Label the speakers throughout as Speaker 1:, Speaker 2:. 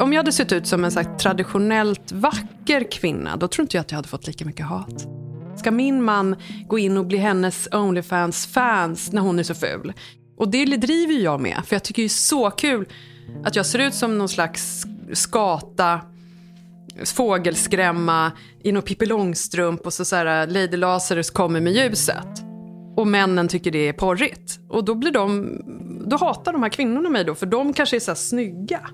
Speaker 1: Om jag hade sett ut som en så traditionellt vacker kvinna, då tror inte jag att jag hade fått lika mycket hat. Ska min man gå in och bli hennes Onlyfans-fans när hon är så ful? Och det driver jag med, för jag tycker det är så kul att jag ser ut som någon slags skata, fågelskrämma i någon Pippi Långstrump och så, så här, Lady Lazarus kommer med ljuset. Och männen tycker det är porrigt. Och då, blir de, då hatar de här kvinnorna mig då, för de kanske är så här snygga.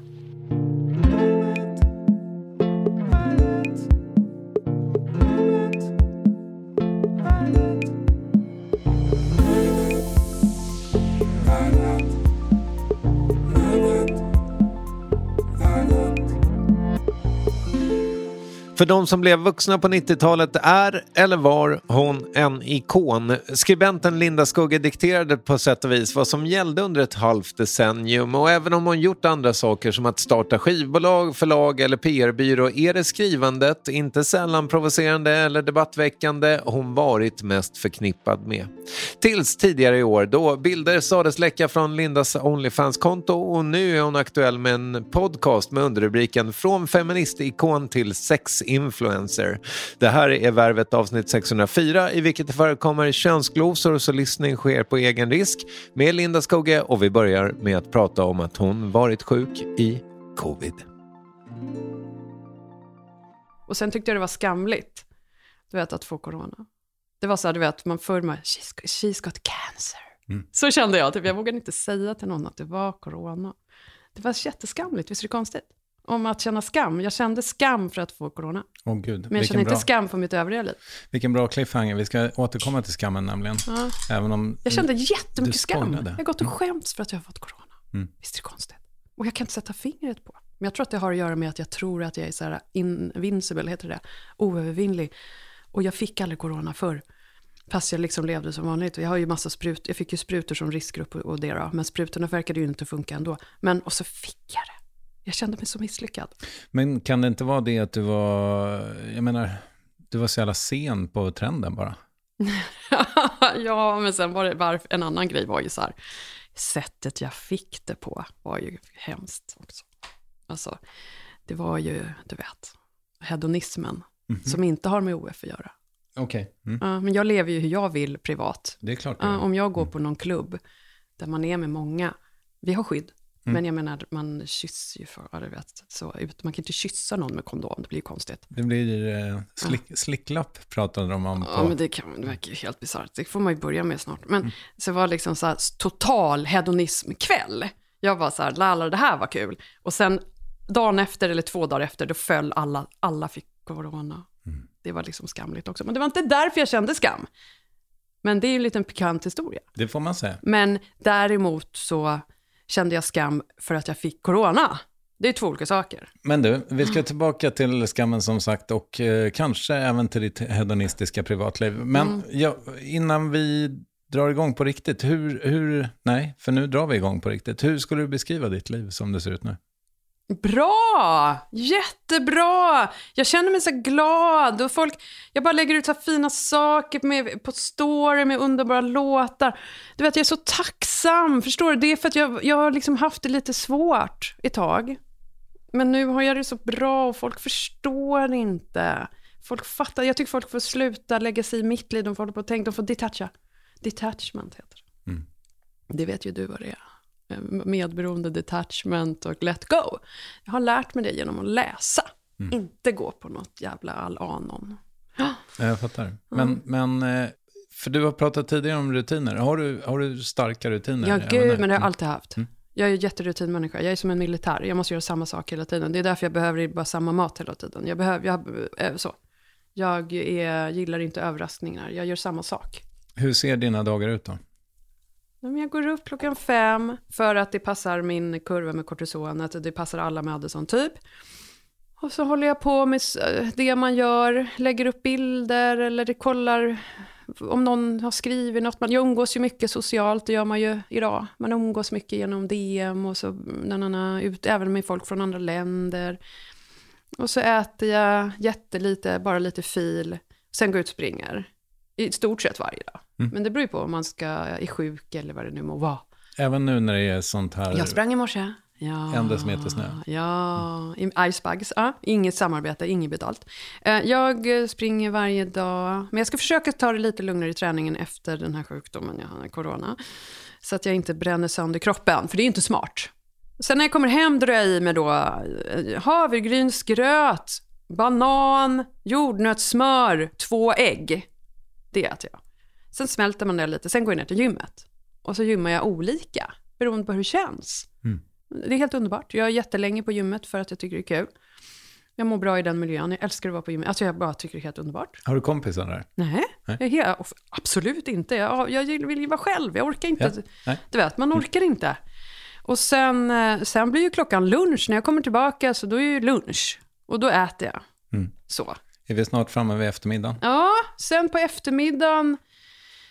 Speaker 2: För de som blev vuxna på 90-talet är, eller var, hon en ikon. Skribenten Linda Skugge dikterade på sätt och vis vad som gällde under ett halvt decennium och även om hon gjort andra saker som att starta skivbolag, förlag eller PR-byrå är det skrivandet, inte sällan provocerande eller debattväckande, hon varit mest förknippad med. Tills tidigare i år då bilder sades läcka från Lindas Onlyfans-konto och nu är hon aktuell med en podcast med underrubriken Från feministikon till sex influencer. Det här är Värvet avsnitt 604 i vilket det förekommer könsglosor så lyssning sker på egen risk med Linda Skogge och vi börjar med att prata om att hon varit sjuk i covid.
Speaker 1: Och sen tyckte jag det var skamligt, du vet, att få corona. Det var så här, du vet, man förr med she's, she's got cancer. Mm. Så kände jag, typ, jag vågade inte säga till någon att det var corona. Det var jätteskamligt, visst är det konstigt? Om att känna skam. Jag kände skam för att få corona.
Speaker 3: Oh, Gud.
Speaker 1: Men jag känner inte bra... skam för mitt övriga liv.
Speaker 3: Vilken bra cliffhanger. Vi ska återkomma till skammen nämligen. Ja. Även om
Speaker 1: jag kände jättemycket skam. Jag har gått och skämts för att jag har fått corona. Mm. Visst är det konstigt? Och jag kan inte sätta fingret på. Men jag tror att det har att göra med att jag tror att jag är så här invincible, heter det, oövervinnlig. Och jag fick aldrig corona förr. Fast jag liksom levde som vanligt. Jag har ju massa sprut, jag fick ju sprutor som riskgrupp och det då. Men sprutorna verkade ju inte funka ändå. Men, och så fick jag det. Jag kände mig så misslyckad.
Speaker 3: Men kan det inte vara det att du var, jag menar, du var så jävla sen på trenden bara?
Speaker 1: ja, men sen var det varf- en annan grej var ju så här. Sättet jag fick det på var ju hemskt också. Alltså, det var ju, du vet, hedonismen. Som inte har med OF att göra.
Speaker 3: Okej, mm.
Speaker 1: Ja, men jag lever ju hur jag vill privat.
Speaker 3: det är klart. du
Speaker 1: Ja,
Speaker 3: gör.
Speaker 1: om jag går på någon klubb där man är med många, vi har skydd. Men jag menar, man kysser ju för, ja, du vet, så ut. Man kan inte kyssa någon med kondom, det blir ju konstigt.
Speaker 3: Det blir eh, slick, slicklapp pratade de om på...
Speaker 1: Ja, men det, kan, det verkar ju helt bisarrt. Det får man ju börja med snart. Men så var det liksom så här total hedonismkväll. Jag var så här, lalla, det här var kul. Och sen dagen efter, eller två dagar efter, då föll alla, alla fick corona. Det var liksom skamligt också. Men det var inte därför jag kände skam. Men det är ju en liten pikant historia.
Speaker 3: Det får man säga.
Speaker 1: Men däremot så kände jag skam för att jag fick corona. Det är två olika saker.
Speaker 3: Men du, vi ska tillbaka till skammen som sagt och eh, kanske även till ditt hedonistiska privatliv. Men
Speaker 1: Mm.
Speaker 3: ja, innan vi drar igång på riktigt, hur, hur, nej, för nu drar vi igång på riktigt. Hur skulle du beskriva ditt liv som det ser ut nu?
Speaker 1: Bra! Jättebra! Jag känner mig så glad. Och folk, jag bara lägger ut så fina saker med, på story med underbara låtar. Du vet, jag är så tacksam. Förstår du? Det är för att jag, jag har liksom haft det lite svårt ett tag. Men nu har jag det så bra och folk förstår inte. Folk fattar. Jag tycker folk får sluta lägga sig i mitt liv. De får hålla på och tänka. De får detacha. Detachment heter det. Det vet ju du vad det är. Eh, Medberoende, detachment och let go. Jag har lärt mig det genom att läsa. Inte gå på något jävla all-anon.
Speaker 3: Ja, Jag fattar. Men, men, eh, för du har pratat tidigare om rutiner. Har du, har du starka rutiner?
Speaker 1: Ja, gud, men det har jag alltid haft. Jag är ju jätterutinmänniska. Jag är som en militär. Jag måste göra samma sak hela tiden. Det är därför jag behöver bara samma mat hela tiden. Jag behöver, jag, eh, så. Jag är, gillar inte överraskningar. Jag gör samma sak.
Speaker 3: Hur ser dina dagar ut då?
Speaker 1: Men Jag går upp klockan fem för att det passar min kurva med kortisonet. Det passar alla med Addison typ. Och så håller jag på med det man gör, lägger upp bilder eller det kollar om någon har skrivit något. Man, jag umgås ju mycket socialt, det gör man ju idag. Man umgås mycket genom DM och så na, na, na, ut, även med folk från andra länder. Och så äter jag jättelite, bara lite fil. Sen går jag ut och springer. I stort sett varje dag. Men det beror ju på om man ska, är sjuk eller vad det nu må vara.
Speaker 3: Även nu när det är sånt här...
Speaker 1: Jag sprang i morse. Ja,
Speaker 3: En decimeter snö.
Speaker 1: Ja, i Icebugs. Ja, inget samarbete, inget betalt. Eh, Jag springer varje dag, men jag ska försöka ta det lite lugnare i träningen efter den här sjukdomen jag har, corona. Så att jag inte bränner sönder kroppen, för det är inte smart. Sen när jag kommer hem drar jag i mig då eh, havregrynsgröt, banan, jordnötssmör, två ägg. Det äter jag. Sen smälter man det lite, sen går jag ner till gymmet. Och så gymmar jag olika, beroende på hur det känns. Det är helt underbart. Jag är jättelänge på gymmet för att jag tycker det är kul. Jag mår bra i den miljön. Jag älskar att vara på gymmet. Alltså jag bara tycker det är helt underbart.
Speaker 3: Har du kompisar där?
Speaker 1: Nej, Jag är helt, absolut inte. Jag, jag vill ju vara själv. Jag orkar inte.
Speaker 3: Ja, nej.
Speaker 1: Du vet, man orkar inte. Och sen, eh, sen blir ju klockan lunch. När jag kommer tillbaka så då är ju lunch. Och då äter jag. Så.
Speaker 3: Är vi snart framme vid eftermiddagen?
Speaker 1: Ja, sen på eftermiddagen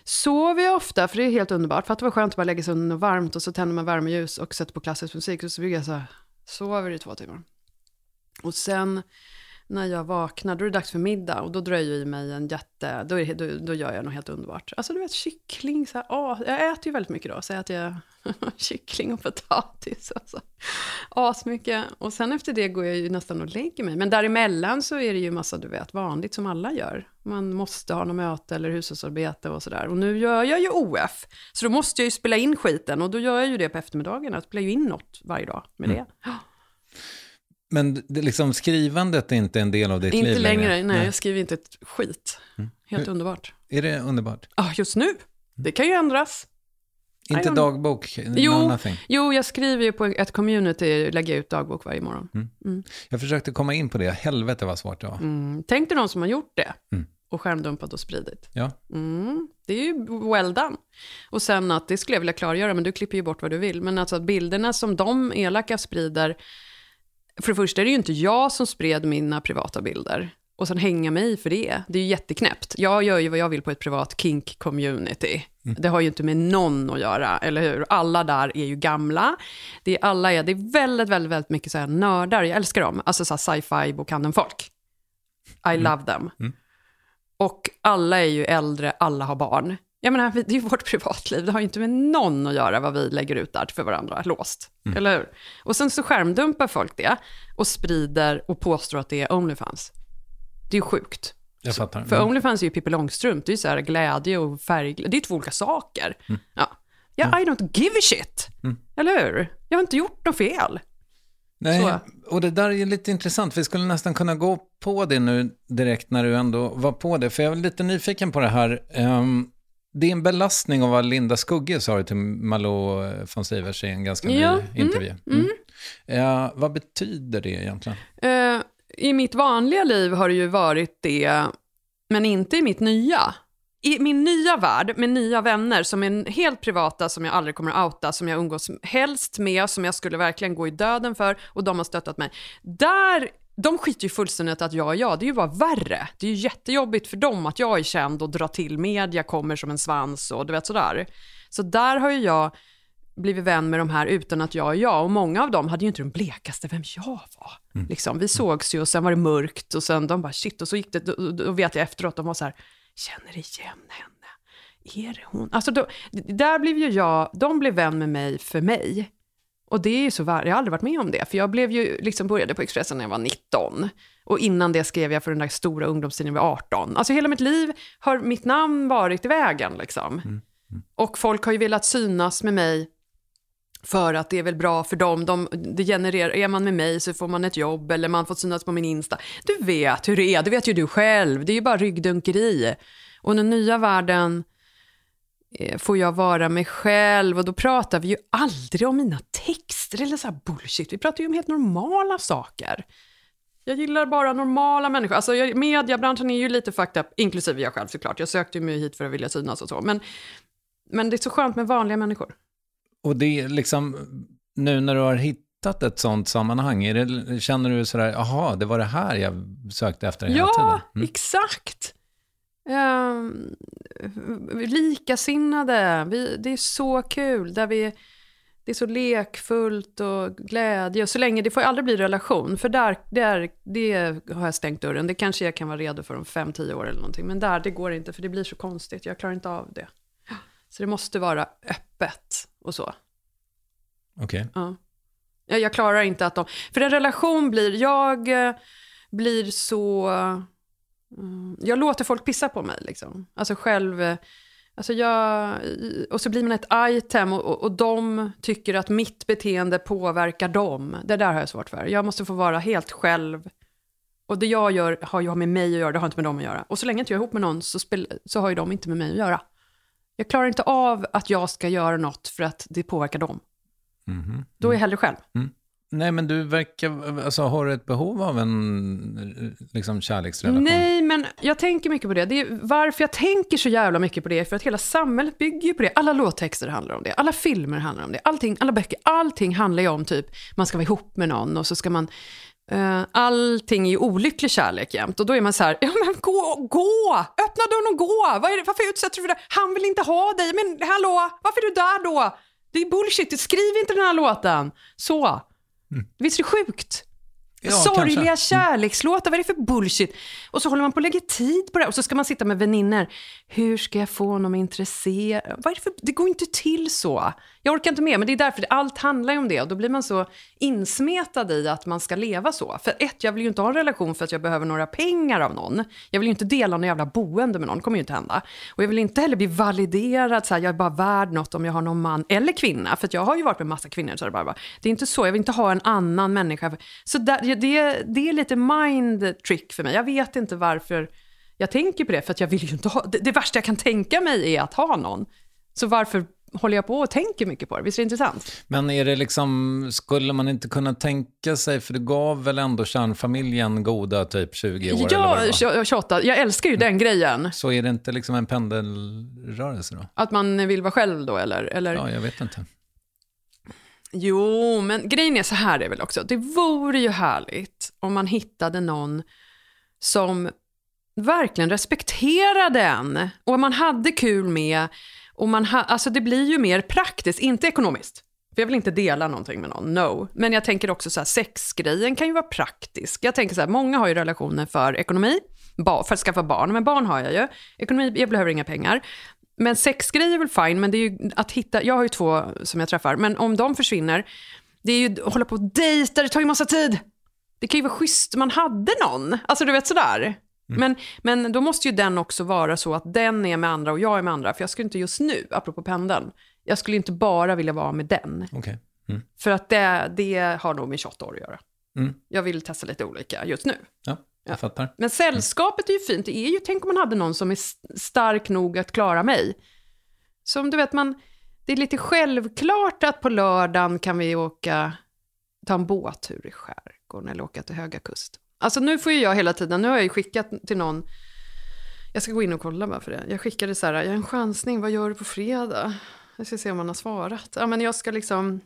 Speaker 1: sover jag ofta, för det är helt underbart. För att det var skönt att bara lägga sig under något varmt och så tänder man värmeljus och sätter på klassisk musik. Och så brukar jag så här, sover i två timmar. Och sen när jag vaknar, då är det dags för middag och då drar jag i mig en jätte, då, är då, då gör jag något helt underbart. Alltså du vet kyckling, så här, åh, jag äter ju väldigt mycket då, så äter jag kyckling och potatis. Alltså. Asmycket. Och sen efter det går jag ju nästan och lägger mig. Men däremellan så är det ju massa, du vet, vanligt som alla gör. Man måste ha något möte eller hushållsarbete och sådär. Och nu gör jag ju OF, så då måste jag ju spela in skiten. Och då gör jag ju det på eftermiddagen, jag spelar ju in något varje dag med det.
Speaker 3: Men det, liksom, skrivandet är inte en del av ditt
Speaker 1: Inte
Speaker 3: liv
Speaker 1: längre, nej, jag skriver inte ett skit. Helt underbart.
Speaker 3: Är det underbart?
Speaker 1: Ja, just nu. Det kan ju ändras.
Speaker 3: Inte dagbok? No
Speaker 1: Jo,
Speaker 3: nothing.
Speaker 1: jo, jag skriver ju på ett community, lägger ut dagbok varje morgon.
Speaker 3: Jag försökte komma in på det. Helvete vad svårt det var.
Speaker 1: Mm. Tänk dig någon som har gjort det
Speaker 3: Mm.
Speaker 1: och skärmdumpat och spridit.
Speaker 3: Ja.
Speaker 1: Mm. Det är ju well done. Och sen att, det skulle jag vilja klargöra, men du klipper ju bort vad du vill, men alltså att bilderna som de elaka sprider, för det första är det ju inte jag som spred mina privata bilder. och sen hänga mig för det. Det är ju jätteknäppt. Jag gör ju vad jag vill på ett privat kink-community.
Speaker 3: Mm.
Speaker 1: Det har ju inte med någon att göra, eller hur? Alla där är ju gamla. Det är, alla är, det är väldigt, väldigt, väldigt mycket så här nördar. Jag älskar dem. Alltså så sci-fi bokhandeln-folk. I love them.
Speaker 3: Mm.
Speaker 1: Och alla är ju äldre, alla har barn. Jag menar, det är ju vårt privatliv. Det har ju inte med någon att göra vad vi lägger ut där för varandra, låst.
Speaker 3: Mm.
Speaker 1: Eller hur? Och sen så skärmdumpar folk det och sprider och påstår att det är Onlyfans. Det är ju sjukt.
Speaker 3: Jag fattar.
Speaker 1: För
Speaker 3: Mm.
Speaker 1: Onlyfans är ju Pippi Långstrump, det är ju så här glädje och färg, det är två olika saker.
Speaker 3: Mm.
Speaker 1: Ja. ja, I don't give a shit. Eller hur? Jag har inte gjort något fel.
Speaker 3: Nej,
Speaker 1: Så.
Speaker 3: och det där är ju lite intressant. Vi skulle nästan kunna gå på det nu direkt när du ändå var på det. För jag är lite nyfiken på det här. Ehm, det är en belastning av vad Linda Skugge sa till Malou von Sivers i en ganska ny
Speaker 1: Ja, mm,
Speaker 3: intervju. Mm. Eh, vad betyder det egentligen?
Speaker 1: Eh, I mitt vanliga liv har det ju varit det, men inte i mitt nya. I min nya värld med nya vänner som är helt privata, som jag aldrig kommer att outa, som jag umgås helst med, som jag skulle verkligen gå i döden för och de har stöttat mig. Där, de skiter ju fullständigt att jag är jag, det är ju bara värre. Det är ju jättejobbigt för dem att jag är känd och drar till media, kommer som en svans och du vet sådär. Så där har ju jag blivit vän med de här utan att jag är jag. Och många av dem hade ju inte den blekaste vem jag var. Liksom, vi sågs ju och sen var det mörkt och sen de bara shit och så gick det, då, då vet jag efteråt, de var så här, känner igen henne. Är det hon? Alltså då, där blev ju jag, de blev vän med mig för mig. Och det är ju så värre, jag har aldrig varit med om det. För jag blev ju, liksom började på Expressen när jag var 19. Och innan det skrev jag för den där stora ungdomstidningen var 18. Alltså hela mitt liv har mitt namn varit i vägen liksom. Och folk har ju velat synas med mig för att det är väl bra för dem. De, det genererar, är man med mig så får man ett jobb eller man får synas på min Insta. Du vet hur det är, det vet ju du själv. Det är ju bara ryggdunkeri. Och den nya världen får jag vara mig själv och då pratar vi ju aldrig om mina texter eller så här bullshit. Vi pratar ju om helt normala saker. Jag gillar bara normala människor. Alltså, jag, mediebranschen är ju lite fucked up, inklusive jag själv såklart. Jag sökte mig hit för att vilja synas och så. Men, men det är så skönt med vanliga människor.
Speaker 3: Och det är liksom, nu när du har hittat ett sånt sammanhang, det, känner du sådär, jaha, det var det här jag sökte efter hela
Speaker 1: Ja,
Speaker 3: tiden? Mm.
Speaker 1: exakt. Um, likasinnade, vi, det är så kul. Där vi, det är så lekfullt och glädje. Och så länge, det får aldrig bli relation, för där, där det har jag stängt dörren. Det kanske jag kan vara redo för om fem, tio år eller någonting. Men där, det går inte, för det blir så konstigt. Jag klarar inte av det. Så det måste vara öppet och så.
Speaker 3: Okej.
Speaker 1: Ja. Jag, jag klarar inte att de... För en relation blir... Jag eh, blir så... mm, jag låter folk pissa på mig liksom. Alltså själv... eh, Alltså jag, och så blir man ett item och, och, och de tycker att mitt beteende påverkar dem. Det där har jag svårt för. Jag måste få vara helt själv. Och det jag gör har ju med mig att göra, det har inte med dem att göra. Och så länge inte jag är ihop med någon så, spel, så har ju de inte med mig att göra. Jag klarar inte av att jag ska göra något för att det påverkar dem.
Speaker 3: Mhm.
Speaker 1: Då är jag hellre själv.
Speaker 3: Nej, men du verkar, alltså har du ett behov av en liksom, kärleksrelation?
Speaker 1: Nej, men jag tänker mycket på det. det är, varför jag tänker så jävla mycket på det är för att hela samhället bygger ju på det. Alla låttexter handlar om det, alla filmer handlar om det, allting, alla böcker, allting handlar ju om typ, man ska vara ihop med någon och så ska man Uh, allting är ju olycklig kärlek jämt och då är man så här, ja men gå, gå, öppna dörren och gå, Vad är det, varför utsätter du för det? Han vill inte ha dig, men hallå, varför är du där då? Det är bullshit, skriv inte den här låten. Så. Visst är det sjukt?
Speaker 3: Ja,
Speaker 1: Sorgliga
Speaker 3: kanske.
Speaker 1: kärlekslåtar, vad är det för bullshit? Och så håller man på och lägger tid på det och så ska man sitta med vänner. Hur ska jag få honom intresserad? Vad det, för... det går inte till så. Jag orkar inte med, men det är därför allt handlar ju om det. Och då blir man så insmetad i att man ska leva så. För ett, jag vill ju inte ha en relation för att jag behöver några pengar av någon. Jag vill ju inte dela någon jävla boende med någon, det kommer ju inte hända. Och jag vill inte heller bli validerad, så här, jag är bara värd något om jag har någon man eller kvinna. För att jag har ju varit med massa kvinnor, så är det, bara, det är inte så, jag vill inte ha en annan människa. Så där, det, det är lite mind trick för mig. Jag vet inte varför jag tänker på det, för att jag vill ju inte ha, det, det värsta jag kan tänka mig är att ha någon. Så varför håller jag på och tänker mycket på det? Visst är det intressant?
Speaker 3: Men är det liksom, skulle man inte kunna tänka sig, för det gav väl ändå kärnfamiljen goda typ 20 år
Speaker 1: Ja,
Speaker 3: det var.
Speaker 1: 28. Jag älskar ju den grejen.
Speaker 3: Så är det inte liksom en pendelrörelse då?
Speaker 1: Att man vill vara själv då, eller? eller?
Speaker 3: Ja, jag vet inte.
Speaker 1: Jo, men grejen är så här är väl också. Det vore ju härligt om man hittade någon som verkligen respekterade en och man hade kul med. Och man ha, alltså det blir ju mer praktiskt, inte ekonomiskt. För jag vill inte dela någonting med någon, no. Men jag tänker också så här, sexgrejen kan ju vara praktisk. Jag tänker så här, många har ju relationer för ekonomi, för att skaffa barn, men barn har jag ju. Ekonomi, jag behöver inga pengar. Men sexgrejer är väl fine, men det är ju att hitta, jag har ju två som jag träffar, men om de försvinner, det är ju att hålla på och dejta, det tar ju massa tid. Det kan ju vara schysst, man hade någon, alltså du vet sådär. Mm. Men, men då måste ju den också vara så att den är med andra och jag är med andra, för jag skulle inte just nu, apropå pendeln, jag skulle inte bara vilja vara med den.
Speaker 3: Okay. Mm.
Speaker 1: För att det, det har nog med 28 år att göra.
Speaker 3: Mm.
Speaker 1: Jag vill testa lite olika just nu.
Speaker 3: Ja, jag ja. fattar.
Speaker 1: Men sällskapet är ju fint. Det är ju, tänk om man hade någon som är stark nog att klara mig. Som du vet, man, det är lite självklart att på lördagen kan vi åka, ta en båttur i skärgården eller åka till Höga Kust. Alltså nu får ju jag hela tiden, nu har jag ju skickat till någon, jag ska gå in och kolla bara för det. Jag skickade så här, jag har en chansning, vad gör du på fredag? Jag ska se om han har svarat. Ja, men jag ska liksom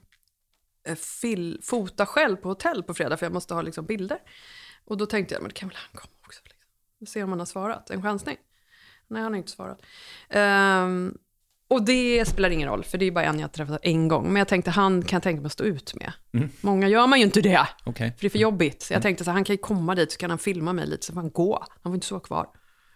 Speaker 1: eh, fil, fota själv på hotell på fredag för jag måste ha liksom bilder. Och då tänkte jag, men det kan väl han komma också. Liksom. Se om han har svarat. En chansning. Nej, han har inte svarat. Um, och det spelar ingen roll, för det är bara en jag träffat en gång. Men jag tänkte, han kan jag tänka mig att stå ut med.
Speaker 3: Mm.
Speaker 1: Många gör man ju inte det.
Speaker 3: Okay.
Speaker 1: För det är för jobbigt. Så jag mm. tänkte så han kan ju komma dit, så kan han filma mig lite, så får han gå. Han får inte stå kvar.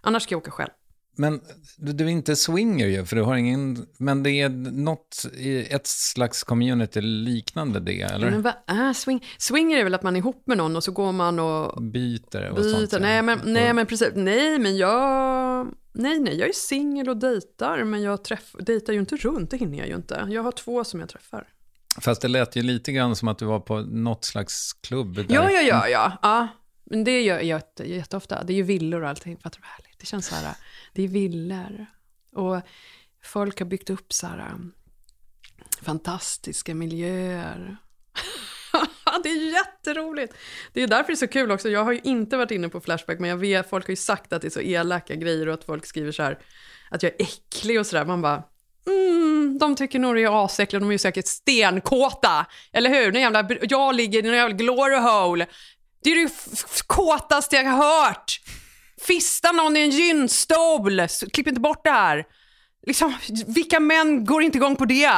Speaker 1: Annars ska jag åka själv.
Speaker 3: Men du är inte swinger ju, för du har ingen... Men det är något ett slags community liknande det, eller?
Speaker 1: Men vad är swing? Swinger är väl att man är ihop med någon och så går man och...
Speaker 3: Byter och
Speaker 1: byter.
Speaker 3: sånt.
Speaker 1: Nej, men, nej, men precis. Nej, men jag... Nej, nej, jag är singel och dejtar, men jag träff, dejtar ju inte runt, det hinner jag ju inte. Jag har två som jag träffar.
Speaker 3: Fast det lät ju lite grann som att du var på något slags klubb. Där.
Speaker 1: Ja, ja, ja, ja. ja. Men det gör jag jätteofta. Det är ju villor och allting. Fattar du härligt? Det känns så här, det är villor. Och folk har byggt upp så här um, fantastiska miljöer. det är jätteroligt. Det är därför det är så kul också. Jag har ju inte varit inne på Flashback, men jag vet, folk har ju sagt att det är så elaka grejer och att folk skriver så här, att jag är äcklig och sådär. Man bara, mm, de tycker nog det är asäckligt, de är ju säkert stenkåta. Eller hur? Den jävla, jag ligger i en jävla glory hole. Det är det kåtaste jag har hört. Fista någon i en gynstol. Klipp inte bort det här. Liksom, vilka män går inte igång på det?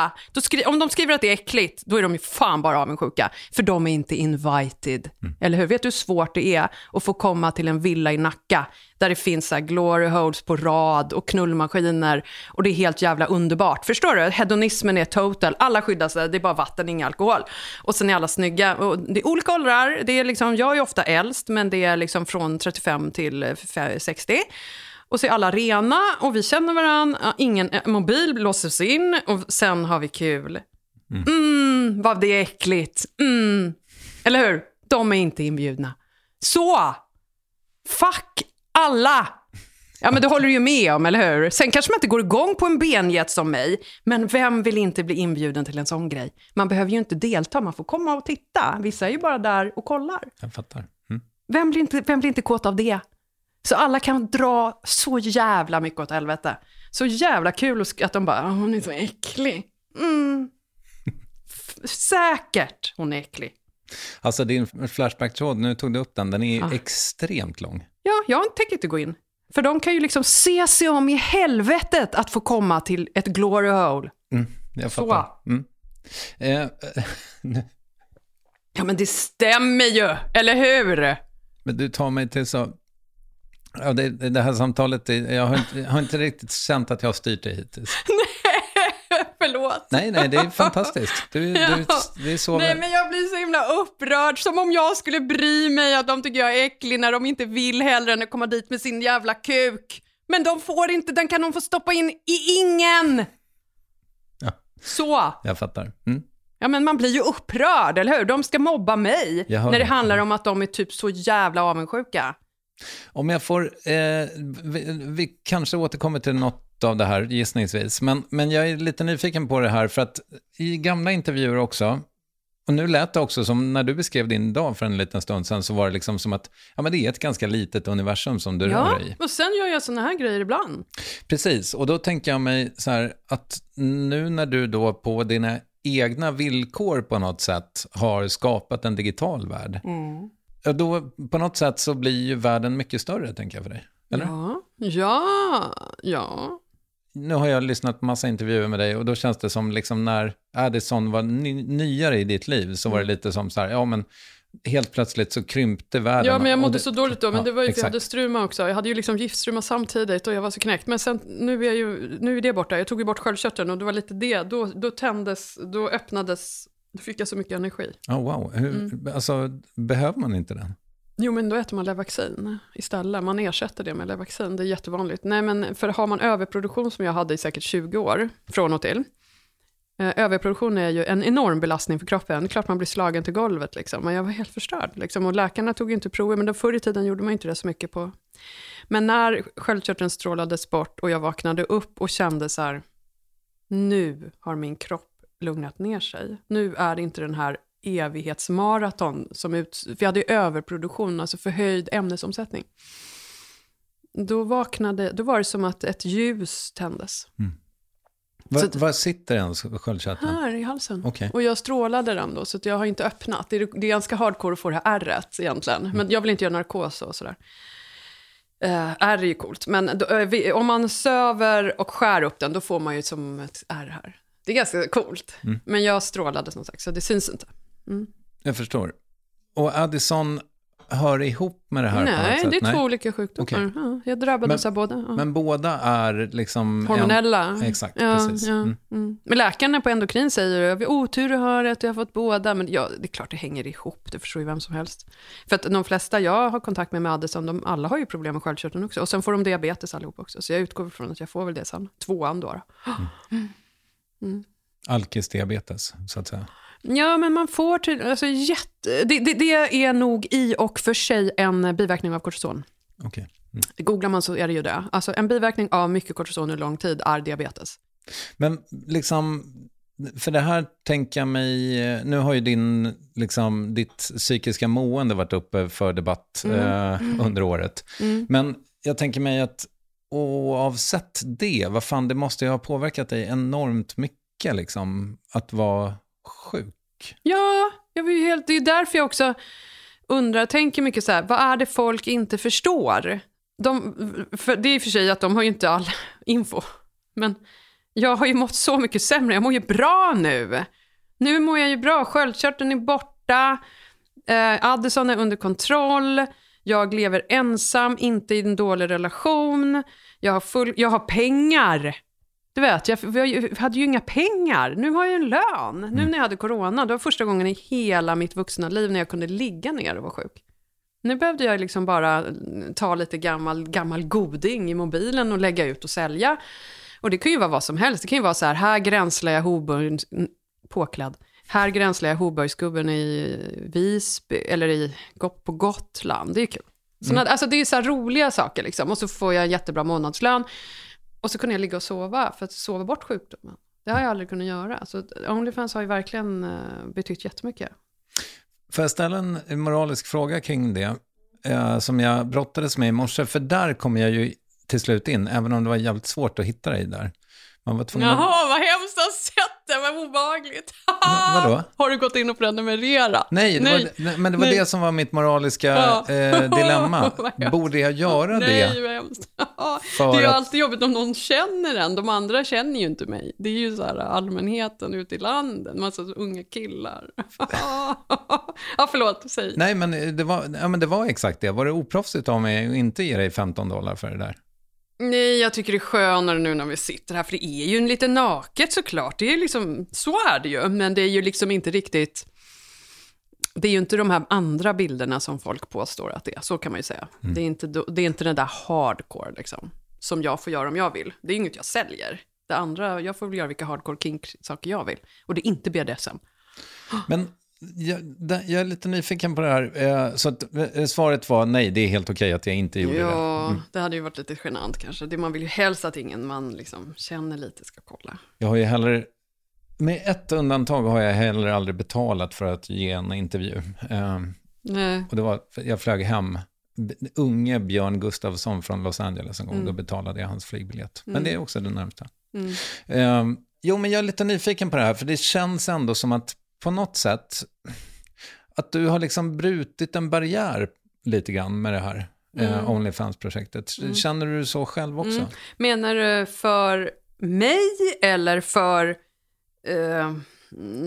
Speaker 1: om de skriver att det är äckligt, då är de ju fan bara avundsjuka. För de är inte invited. Mm. Eller hur? Vet du hur svårt det är att få komma till en villa i Nacka där det finns så glory holes på rad och knullmaskiner och det är helt jävla underbart. Förstår du? Hedonismen är total. Alla skyddar sig, det är bara vatten, ingen alkohol. Och sen är alla snygga. Och det är olika åldrar. Det är liksom, jag är ofta äldst, men det är liksom från 35 till 60. Och så är alla rena och vi känner varandra. Ingen eh, mobil låses in och sen har vi kul. Mm, mm vad det är äckligt. Mm. Eller hur? De är inte inbjudna. Så! Fuck alla! Ja, men det håller du ju med om, eller hur? Sen kanske man inte går igång på en benjet som mig, men vem vill inte bli inbjuden till en sån grej? Man behöver ju inte delta, man får komma och titta. Vissa är ju bara där och kollar.
Speaker 3: Jag fattar. Mm.
Speaker 1: Vem, blir inte, vem blir inte kåt av det? Så alla kan dra så jävla mycket åt helvete. Så jävla kul att de bara, hon är så äcklig. Mm. Säkert hon är äcklig.
Speaker 3: Alltså din Flashback-tråd, nu tog du upp den, den är ja. extremt lång.
Speaker 1: Ja, jag tänker inte gå in. För de kan ju liksom se sig om i helvetet att få komma till ett glory hole.
Speaker 3: Mm, jag fattar. Så. Mm. Eh,
Speaker 1: ja, men det stämmer ju, eller hur?
Speaker 3: Men du tar mig till så Ja, det, det här samtalet, jag har, inte, jag har inte riktigt känt att jag har styrt det hittills.
Speaker 1: nej, förlåt.
Speaker 3: Nej, nej, det är fantastiskt. Du, ja. du, det är så
Speaker 1: nej, men jag blir så himla upprörd, som om jag skulle bry mig att de tycker jag är äcklig när de inte vill hellre än att komma dit med sin jävla kuk. Men de får inte, den kan de få stoppa in i ingen.
Speaker 3: Ja.
Speaker 1: Så.
Speaker 3: Jag fattar. Mm.
Speaker 1: Ja, men man blir ju upprörd, eller hur? De ska mobba mig när det handlar om att de är typ så jävla avundsjuka.
Speaker 3: Om jag får, eh, vi, vi, kanske återkommer till något av det här gissningsvis, men, men jag är lite nyfiken på det här för att i gamla intervjuer också, och nu lät det också som när du beskrev din dag för en liten stund sedan så var det liksom som att ja, men det är ett ganska litet universum som du
Speaker 1: ja,
Speaker 3: rör dig i.
Speaker 1: och sen gör jag sådana här grejer ibland.
Speaker 3: Precis, och då tänker jag mig så här att nu när du då på dina egna villkor på något sätt har skapat en digital värld,
Speaker 1: mm
Speaker 3: Ja, då på något sätt så blir ju världen mycket större, tänker jag för dig. Eller?
Speaker 1: Ja, ja, ja.
Speaker 3: Nu har jag lyssnat på massa intervjuer med dig och då känns det som liksom när Addison var ny, nyare i ditt liv så var
Speaker 1: Mm.
Speaker 3: det lite som så här, ja men helt plötsligt så krympte världen.
Speaker 1: Ja, men jag mådde
Speaker 3: det-
Speaker 1: så dåligt då, men
Speaker 3: Ja,
Speaker 1: det var ju för jag
Speaker 3: exakt.
Speaker 1: hade struma också. Jag hade ju liksom giftstruma samtidigt och jag var så knäckt. Men sen, nu är, ju, nu är det borta. Jag tog ju bort sköldkörteln och det var lite det. Då, då tändes, då öppnades, då fick jag så mycket energi.
Speaker 3: Oh, wow, Hur,
Speaker 1: Mm.
Speaker 3: alltså behöver man inte den?
Speaker 1: Jo, men då äter man Levaxin istället. Man ersätter det med Levaxin, det är jättevanligt. Nej, men för har man överproduktion som jag hade i säkert 20 år, från och till. Eh, överproduktion är ju en enorm belastning för kroppen. Det är klart man blir slagen till golvet, liksom. men jag var helt förstörd. Liksom. Och läkarna tog inte prover, men förr i tiden gjorde man inte det så mycket på. Men när sköldkörteln strålades bort och jag vaknade upp och kände så här, nu har min kropp lugnat ner sig. Nu är det inte den här evighetsmaraton som ut... För jag hade ju överproduktion, alltså förhöjd ämnesomsättning. Då vaknade, då var det som att ett ljus tändes.
Speaker 3: Var,
Speaker 1: Så-
Speaker 3: var sitter ens sköldkörteln?
Speaker 1: Här i halsen.
Speaker 3: Okej.
Speaker 1: Och jag strålade den då, så jag har inte öppnat. Det är, det är ganska hardcore att få det här ärret egentligen. Men jag vill inte göra narkos och sådär. Uh, ärr är ju coolt, men då, eh, vi, om man söver och skär upp den, då får man ju som ett ärr här. Det är ganska coolt. Men jag strålade som sagt, så det syns inte.
Speaker 3: Jag förstår. Och Addison hör ihop med det här på något
Speaker 1: Nej,
Speaker 3: sätt?
Speaker 1: det är två olika sjukdomar.
Speaker 3: Okej.
Speaker 1: Ja, jag drabbades
Speaker 3: Men-
Speaker 1: av båda. Ja.
Speaker 3: Men båda är liksom...
Speaker 1: Hormonella.
Speaker 3: En, exakt,
Speaker 1: ja,
Speaker 3: precis. Mm.
Speaker 1: mm. Men läkarna på endokrin säger jag har otur att höra att jag har fått båda. Men ja, det är klart det hänger ihop, det förstår ju vem som helst. För att de flesta jag har kontakt med med Addison, de alla har ju problem med sköldkörteln också. Och sen får de diabetes allihop också. Så jag utgår från att jag får väl det sen. Tvåan då. då.
Speaker 3: Alkisdiabetes, så att säga.
Speaker 1: Ja, men man får till, alltså jätte, det, det, det är nog i och för sig en biverkning av kortison.
Speaker 3: Okej. Mm.
Speaker 1: Googlar man så är det ju det. Alltså en biverkning av mycket kortison under lång tid är diabetes.
Speaker 3: Men liksom, för det här tänker jag mig, nu har ju din, liksom, ditt psykiska mående varit uppe för debatt
Speaker 1: Mm.
Speaker 3: eh, under året. Men jag tänker mig att oavsett det, vad fan, det måste ju ha påverkat dig enormt mycket, liksom, att vara sjuk.
Speaker 1: Ja, jag var ju helt, det är därför jag också undrar, tänker mycket så här, vad är det folk inte förstår? De, för det är i och för sig att de har ju inte all info, men jag har ju mått så mycket sämre, jag mår ju bra nu. Nu mår jag ju bra, sköldkörteln är borta, eh, Addison är under kontroll, jag lever ensam, inte i en dålig relation, jag har, full, jag har pengar. Du vet, jag, jag hade ju inga pengar. Nu har jag en lön. Nu när jag hade corona, det var första gången i hela mitt vuxna liv när jag kunde ligga ner och vara sjuk. Nu behövde jag liksom bara ta lite gammal, gammal goding i mobilen och lägga ut och sälja. Och det kan ju vara vad som helst. Det kan ju vara så här, här gränslar jag Hoburg, påklädd. Här gränslar jag Hoburgsgubben i Visby, eller i, på Gotland. Det är kul. Såna, Alltså det är så här roliga saker liksom. Och så får jag en jättebra månadslön. Och så kunde jag ligga och sova för att sova bort sjukdomen. Det har jag aldrig kunnat göra. Så Onlyfans har ju verkligen eh, betytt jättemycket.
Speaker 3: Får jag ställa en moralisk fråga kring det, eh, som jag brottades med i morse, för där kom jag ju till slut in, även om det var jävligt svårt att hitta dig där. Man var tvungen att...
Speaker 1: Jaha, vad hemskt att det, vad obehagligt.
Speaker 3: Va- vadå?
Speaker 1: Har du gått in och prenumererat?
Speaker 3: Nej,
Speaker 1: Nej.
Speaker 3: Var, nej, men det var
Speaker 1: Nej.
Speaker 3: det som var mitt moraliska
Speaker 1: Ja.
Speaker 3: eh, dilemma.
Speaker 1: Hemskt.
Speaker 3: Borde jag göra
Speaker 1: Nej,
Speaker 3: det?
Speaker 1: vad hemskt. Det är ju alltid jobbigt om någon känner en. De andra känner ju inte mig. Det är ju så här allmänheten ute i landet, massa unga killar. ja, förlåt, säg.
Speaker 3: Nej, men det, var, ja, men det var exakt det. Var det oproffsigt av mig att inte ge dig 15 dollar för det där?
Speaker 1: Nej, jag tycker det är skönare nu när vi sitter här, för det är ju en lite naket såklart. Det är liksom, så är det ju, men det är ju liksom inte riktigt... Det är ju inte de här andra bilderna som folk påstår att det är, så kan man ju säga. Det, är inte, det är inte den där hardcore liksom, som jag får göra om jag vill. Det är inget jag säljer. Det andra, jag får väl göra vilka hardcore kink-saker jag vill. Och det är inte BDSM.
Speaker 3: Men jag, jag är lite nyfiken på det här. Eh, Så att, eh, svaret var nej, det är helt okej att jag inte gjorde det.
Speaker 1: Ja, det hade ju varit lite genant kanske. Det, man vill ju helst att ingen man liksom känner lite ska kolla.
Speaker 3: Jag har ju heller, med ett undantag har jag heller aldrig betalat för att ge en intervju. Eh,
Speaker 1: Nej.
Speaker 3: Och det var, jag flög hem, unge Björn Gustafsson från Los Angeles en gång, då betalade jag hans flygbiljett. Men det är också det närmsta. Eh, jo, men jag är lite nyfiken på det här, för det känns ändå som att på något sätt, att du har liksom brutit en barriär lite grann med det här
Speaker 1: Mm.
Speaker 3: eh, Onlyfans-projektet. Känner du så själv också?
Speaker 1: Mm. Menar du för mig eller för eh,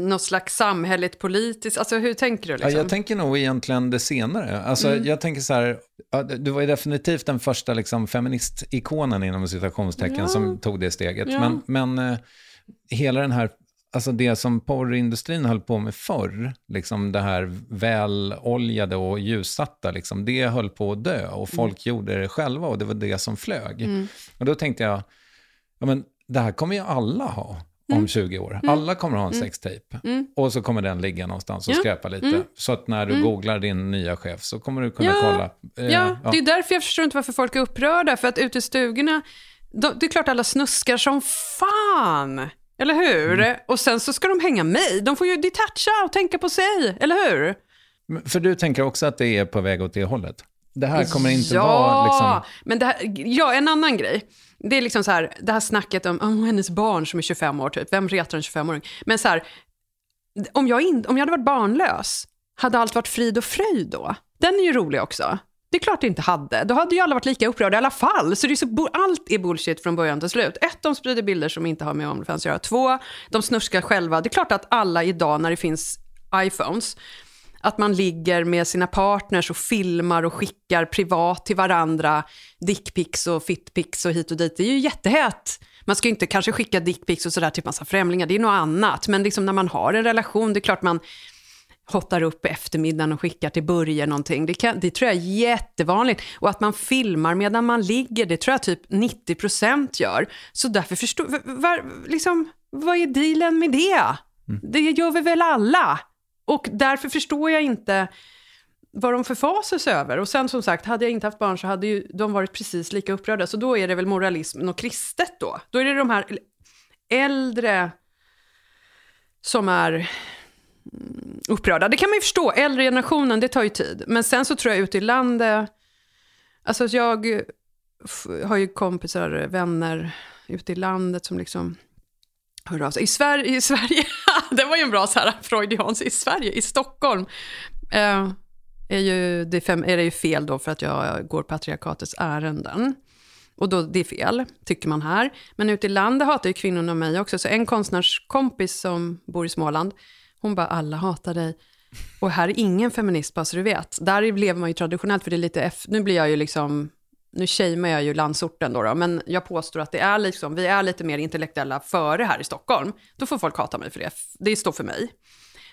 Speaker 1: något slags samhälleligt politiskt? Alltså hur tänker du? Liksom?
Speaker 3: Ja, jag tänker nog egentligen det senare. Alltså,
Speaker 1: Mm.
Speaker 3: Jag tänker så här, du var ju definitivt den första liksom, feministikonen inom citationstecken
Speaker 1: Ja.
Speaker 3: som tog det steget.
Speaker 1: Ja.
Speaker 3: Men, men eh, hela den här, alltså det som porrindustrin höll på med förr, liksom det här väloljade och ljussatta, liksom, det höll på att dö och folk gjorde det själva och det var det som flög.
Speaker 1: Mm.
Speaker 3: Och då tänkte jag, ja, men det här kommer ju alla ha om 20 år. Alla kommer ha en sextape. Och så kommer den ligga någonstans och
Speaker 1: Ja.
Speaker 3: skräpa lite. Så att när du googlar din nya chef så kommer du kunna
Speaker 1: Ja.
Speaker 3: kolla. eh,
Speaker 1: Ja,
Speaker 3: ja.
Speaker 1: det är därför jag förstår inte varför folk är upprörda. För att ute i stugorna, det är klart alla snuskar som fan. Eller hur?
Speaker 3: Mm.
Speaker 1: Och sen så ska de hänga mig. De får ju detacha och tänka på sig, eller hur?
Speaker 3: För du tänker också att det är på väg åt det hållet? Det här kommer inte
Speaker 1: ja,
Speaker 3: vara liksom...
Speaker 1: men det här, ja, en annan grej. Det är liksom så här, det här snacket om, om hennes barn som är 25 år, typ. Vem retar en 25-åring? Men så här, om jag, in, om jag hade varit barnlös, hade allt varit frid och fröjd då? Den är ju rolig också. Det är klart det inte hade. Då hade ju alla varit lika upprörda i alla fall. Så, det är så allt är bullshit från början till slut. Ett, de sprider bilder som inte har med OnlyFans att göra. Två, de snuskar själva. Det är klart att alla idag när det finns iPhones, att man ligger med sina partners och filmar och skickar privat till varandra dickpics och fitpics och hit och dit. Det är ju jättehett. Man ska ju inte kanske skicka dickpics och sådär till massa främlingar, det är något annat. Men liksom när man har en relation, det är klart man hottar upp på eftermiddagen och skickar till Börje någonting. Det, kan, det tror jag är jättevanligt. Och att man filmar medan man ligger, det tror jag typ 90% gör. Så därför förstår var, var, liksom, vad är dealen med det? Det gör vi väl alla? Och därför förstår jag inte vad de förfasar sig över. Och sen som sagt, hade jag inte haft barn så hade ju de varit precis lika upprörda. Så då är det väl moralism och kristet då. Då är det de här äldre som är mm, upprörda. Det kan man ju förstå, äldre generationen, det tar ju tid. Men sen så tror jag ute i landet, alltså jag har ju kompisar, vänner ute i landet som liksom hör av sig. I Sverige, i Sverige det var ju en bra så här freudians, i Sverige, i Stockholm, eh, är, ju, det fem, är det ju fel då för att jag går patriarkatets ärenden. Och då, det är fel, tycker man här. Men ute i landet hatar ju kvinnorna mig också. Så en konstnärskompis som bor i Småland, hon bara, alla hatar dig. Och här är ingen feminist, bara så du vet. Där lever man ju traditionellt, för det är lite, F- nu blir jag ju liksom, nu shamear jag ju landsorten då, då, men jag påstår att det är liksom, vi är lite mer intellektuella före här i Stockholm. Då får folk hata mig för det, det står för mig.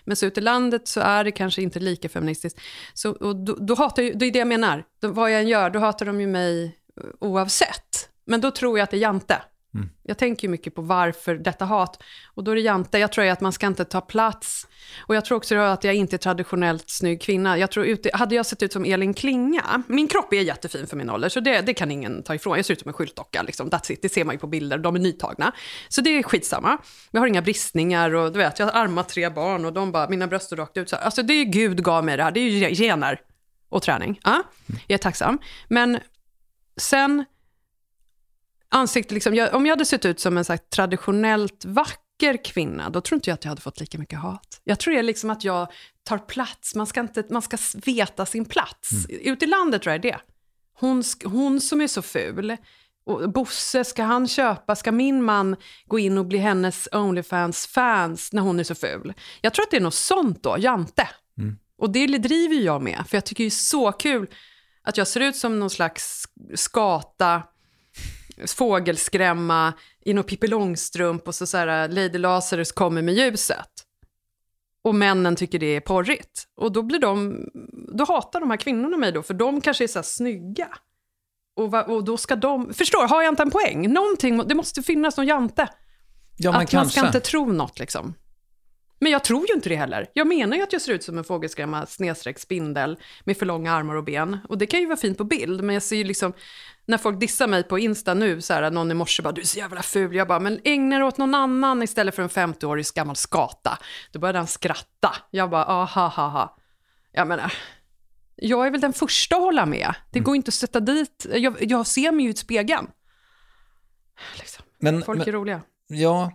Speaker 1: Men så ute i landet så är det kanske inte lika feministiskt. Så, och då, då hatar ju, det är det jag menar. Då, vad jag än gör, då hatar de ju mig eh, oavsett. Men då tror jag att det är Jante. Jag tänker ju mycket på varför detta hat. Och då är det Jante, jag tror att man ska inte ta plats. Och jag tror också att jag inte är traditionellt snygg kvinna. Jag tror ute, hade jag sett ut som Elin Klinga, min kropp är jättefin för min ålder, så det, det kan ingen ta ifrån. Jag ser ut som en skyltdocka, liksom. That's it. det ser man ju på bilder, de är nytagna. Så det är skitsamma. Jag har inga bristningar och du vet, jag har armat tre barn och de bara, mina bröst är rakt ut. Så, alltså det är Gud gav mig det här, det är ju gener och träning. Ja, jag är tacksam. Men sen ansikte, liksom, jag, om jag hade sett ut som en så här, traditionellt vacker kvinna, då tror inte jag att jag hade fått lika mycket hat. Jag tror det är liksom att jag tar plats, man ska, inte, man ska veta sin plats. Ute i landet tror jag det. Hon, hon som är så ful, och Bosse, ska han köpa, ska min man gå in och bli hennes Onlyfans-fans när hon är så ful? Jag tror att det är något sånt då, Jante. Och det driver jag med, för jag tycker det är så kul att jag ser ut som någon slags skata, fågelskrämma i någon Pippi Långstrump och så, så här, Lady Lazarus kommer med ljuset. Och männen tycker det är porrigt. Och då blir de, då hatar de här kvinnorna mig då, för de kanske är så här snygga. Och, va, och då ska de, förstår, har jag inte en poäng? Någonting, det måste finnas någon jante.
Speaker 3: Ja,
Speaker 1: att man
Speaker 3: kanske.
Speaker 1: ska inte tro något liksom. Men jag tror ju inte det heller. Jag menar ju att jag ser ut som en fågelskrämma snedstreck spindel med för långa armar och ben. Och det kan ju vara fint på bild, men jag ser ju liksom, när folk dissar mig på Insta nu, så här, någon i morse bara, du är så jävla ful. Jag bara, men ägna dig åt någon annan istället för en 50-årig gammal skata. Då började han skratta. Jag bara, aha, ha, ha. Jag menar, jag är väl den första att hålla med. Det går inte att sätta dit, jag, jag ser mig ju i spegeln. Liksom.
Speaker 3: Men,
Speaker 1: Folk
Speaker 3: men,
Speaker 1: är roliga.
Speaker 3: ja,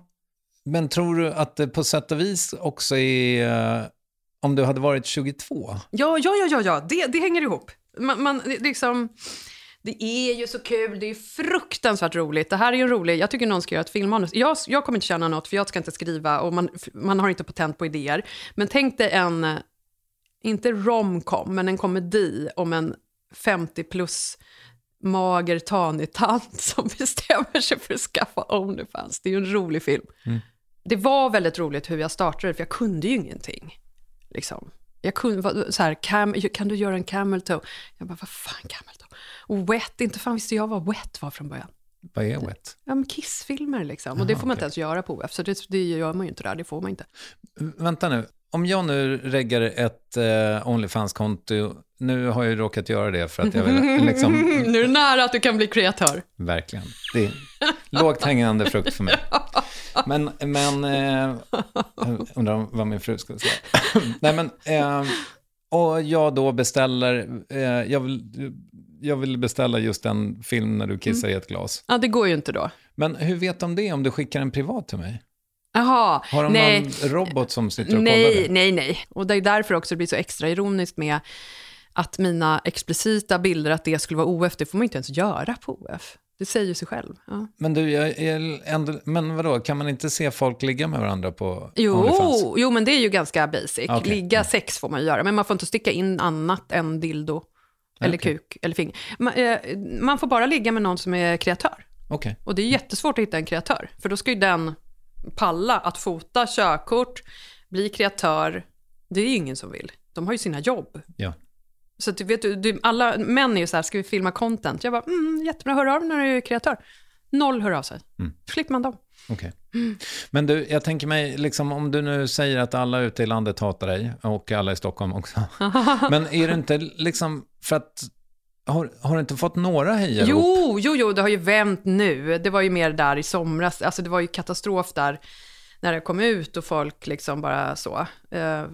Speaker 3: men tror du att det på sätt och vis också är... eh, om du hade varit 22?
Speaker 1: Ja, ja, ja, ja, ja. Det, det hänger ihop. Man, man, det- liksom, det är ju så kul, det är fruktansvärt roligt. Det här är ju roligt, jag tycker någon ska göra ett filmmanus. Jag, jag kommer inte känna något, för jag ska inte skriva och man, man har inte patent på idéer. Men tänk dig en, eh, inte romcom, men en komedi om en 50 plus mager tanig tant som bestämmer sig för att skaffa Onlyfans. Det är ju en rolig film. Det var väldigt roligt hur jag startade, för jag kunde ju ingenting. Liksom. Jag kunde, så här, cam, kan du göra en camel toe? Jag bara, vad fan camel toe? Och wet, inte fan visste jag vad wet var från början.
Speaker 3: Vad är wet?
Speaker 1: Ja, men kissfilmer liksom. Och det får man inte ens göra på OF, så det, det gör man ju inte där, det får man inte.
Speaker 3: Vänta nu, om jag nu reggar ett eh, Onlyfans-konto, nu har jag ju råkat göra det för att jag vill liksom,
Speaker 1: Nu är det nära att du kan bli kreatör.
Speaker 3: verkligen, det är lågt hängande frukt för mig. Men, men, eh, undrar vad min fru skulle säga. Nej men, eh, och jag då beställer, eh, jag, vill, jag vill beställa just en film när du kissar i ett glas.
Speaker 1: Ja, det går ju inte då.
Speaker 3: Men hur vet de det om du skickar en privat till mig?
Speaker 1: Jaha,
Speaker 3: Har de
Speaker 1: nej.
Speaker 3: någon robot som sitter och kollar
Speaker 1: Nej,
Speaker 3: det?
Speaker 1: nej, nej. Och det är därför också det blir så extra ironiskt med att mina explicita bilder, att det skulle vara OF, det får man inte ens göra på OF. Det säger ju sig själv. Ja.
Speaker 3: Men du, jag är ändå, men vadå, kan man inte se folk ligga med varandra på Onlyfans?
Speaker 1: Jo, jo, men det är ju ganska basic.
Speaker 3: Okej. Mm.
Speaker 1: Ligga sex får man ju göra, men man får inte sticka in annat än dildo, eller
Speaker 3: Okej.
Speaker 1: kuk, eller finger. Man, eh, man får bara ligga med någon som är kreatör.
Speaker 3: Okej.
Speaker 1: Och det är jättesvårt att hitta en kreatör, för då ska ju den palla att fota körkort, bli kreatör. Det är ju ingen som vill. De har ju sina jobb.
Speaker 3: Ja.
Speaker 1: Så du vet, du, alla män är ju så här, ska vi filma content? Jag bara, mm, jättebra, hör av dig när du är kreatör. Noll hör av sig.
Speaker 3: Mm.
Speaker 1: Slipper man dem.
Speaker 3: Okej. Men du, jag tänker mig, liksom, om du nu säger att alla ute i landet hatar dig, och alla i Stockholm också. Men är det inte liksom, för att, har, har du inte fått några hejarop?
Speaker 1: Jo, jo, jo, det har ju vänt nu. Det var ju mer där i somras. Alltså det var ju katastrof där när det kom ut och folk liksom bara så eh,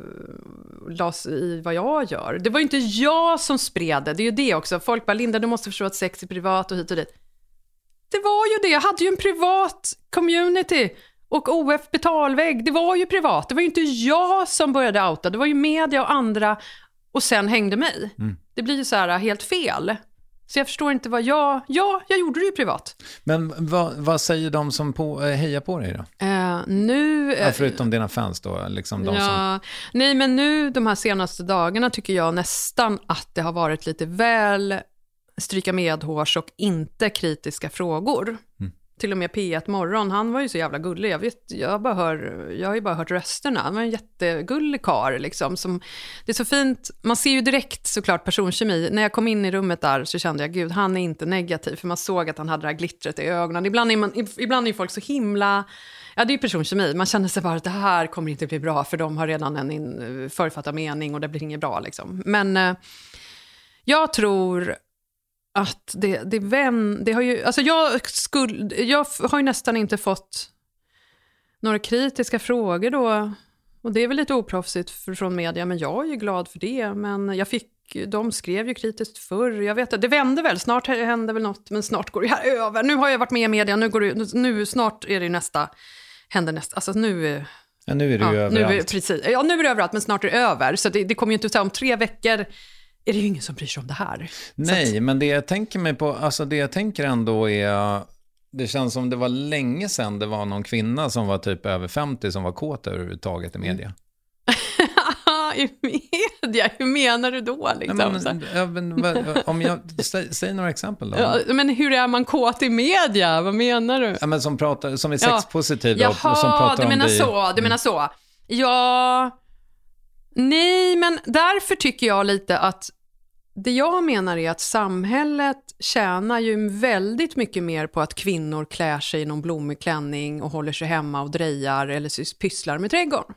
Speaker 1: las i vad jag gör. Det var ju inte jag som spred det, det är ju det också. Folk bara, Linda, du måste förstå att sex är privat och hit och dit. Det var ju det, jag hade ju en privat community. Och OF betalvägg, det var ju privat. Det var ju inte jag som började outa, det var ju media och andra och sen hängde mig. Det blir ju så här helt fel. Så jag förstår inte vad jag... Ja, jag gjorde det ju privat.
Speaker 3: Men vad, vad säger de som på, eh, hejar på dig då?
Speaker 1: Eh, nu...
Speaker 3: Ja,
Speaker 1: eh,
Speaker 3: förutom dina fans då, liksom de som...
Speaker 1: ja, nej, men nu de här senaste dagarna tycker jag nästan att det har varit lite väl stryka medhårs och inte kritiska frågor. Till och med P1 Morgon, han var ju så jävla gullig. Jag, vet, jag, bara hör, jag har ju bara hört rösterna. Han var en jättegullig karl liksom. Som, det är så fint, man ser ju direkt såklart personkemi. När jag kom in i rummet där så kände jag, gud, han är inte negativ. För man såg att han hade det här glittret i ögonen. Ibland är, man, ibland är folk så himla... Ja, det är ju personkemi. Man känner sig bara att det här kommer inte bli bra, för de har redan en in, författad mening och det blir inget bra. Liksom. Men eh, jag tror att det, det, vän, det har ju... Alltså jag, skulle, jag har ju nästan inte fått några kritiska frågor då. Och det är väl lite oproffsigt för- från media, men jag är ju glad för det. Men jag fick, de skrev ju kritiskt förr. Jag vet att det vände väl, snart händer väl något, men snart går det här över. Nu har jag varit med i media, nu, går det, nu snart är det nästa, händer nästa. Alltså nu...
Speaker 3: Ja, nu är det ju
Speaker 1: Ja, nu är,
Speaker 3: överallt.
Speaker 1: precis. ja, nu är det överallt, men snart är det över. Så det, det kommer ju inte att ta om tre veckor är det ju ingen som bryr sig om det här.
Speaker 3: Nej, men det jag tänker mig på, alltså det jag tänker ändå är, det känns som det var länge sedan det var någon kvinna som var typ över 50 som var kåt överhuvudtaget i media.
Speaker 1: I media, hur menar du då? Liksom?
Speaker 3: Nej, men, ja, men, om jag, säg, säg några exempel då.
Speaker 1: Ja, men hur är man kåt i media? Vad menar du?
Speaker 3: Ja, men som, pratar, som är
Speaker 1: Ja.
Speaker 3: sexpositiva och som
Speaker 1: Jaha,
Speaker 3: pratar
Speaker 1: du
Speaker 3: om
Speaker 1: menar
Speaker 3: det.
Speaker 1: så, du menar så. Ja, nej, men därför tycker jag lite att det jag menar är att samhället tjänar ju väldigt mycket mer på att kvinnor klär sig i någon blommig klänning och håller sig hemma och drejar eller pysslar med trädgården.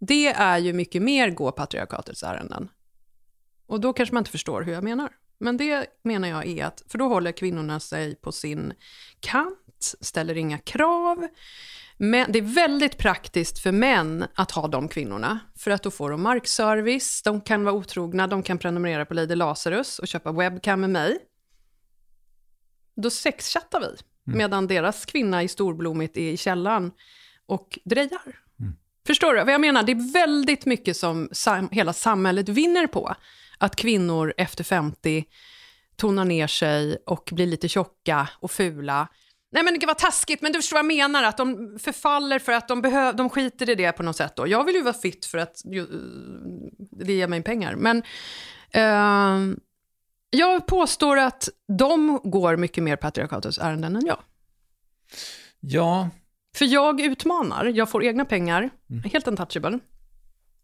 Speaker 1: Det är ju mycket mer gå patriarkatets ärenden. Och då kanske man inte förstår hur jag menar. Men det menar jag är att, för då håller kvinnorna sig på sin kant, ställer inga krav. Men det är väldigt praktiskt för män att ha de kvinnorna, för att då får de markservice, de kan vara otrogna, de kan prenumerera på Lady Lazarus och köpa webcam med mig. Då sexchattar vi, medan deras kvinna i storblommigt är i källaren och drejar. Förstår du vad jag menar? Det är väldigt mycket som sam hela samhället vinner på. Att kvinnor efter 50 tonar ner sig och blir lite tjocka och fula. Nej men det var taskigt, men du förstår vad jag menar, att de förfaller för att de, behöv, de skiter i det på något sätt. Då. Jag vill ju vara fit för att ju, det ger mig pengar. Men eh, jag påstår att de går mycket mer patriarkatets ärenden än jag.
Speaker 3: Ja,
Speaker 1: För jag utmanar, jag får egna pengar, helt untouchable.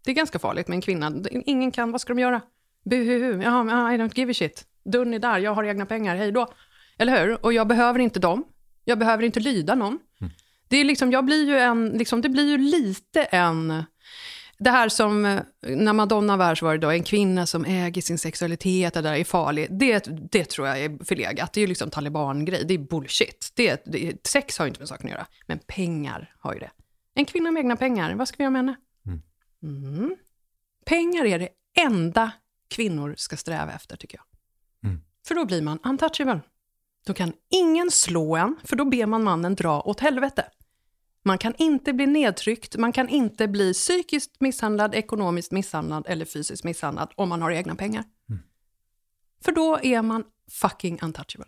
Speaker 1: Det är ganska farligt med en kvinna. Ingen kan, vad ska de göra? Buhuhu, ja, I don't give a shit. Dörren är där, jag har egna pengar, hej då. Eller hur? Och jag behöver inte dem. Jag behöver inte lyda någon. Det, är liksom, jag blir ju en, liksom, det blir ju lite en... Det här som, eh, när Madonna var här så var det då en kvinna som äger sin sexualitet, där är farlig. Det, det tror jag är förlegat. Det är ju liksom taliban-grej, det är bullshit. Det, det, sex har ju inte med saken att göra, men pengar har ju det. En kvinna med egna pengar, vad ska vi göra med henne? Mm. Pengar är det enda kvinnor ska sträva efter, tycker jag. För då blir man untouchable. Då kan ingen slå en, för då ber man mannen dra åt helvete. Man kan inte bli nedtryckt, man kan inte bli psykiskt misshandlad, ekonomiskt misshandlad eller fysiskt misshandlad om man har egna pengar. För då är man fucking untouchable.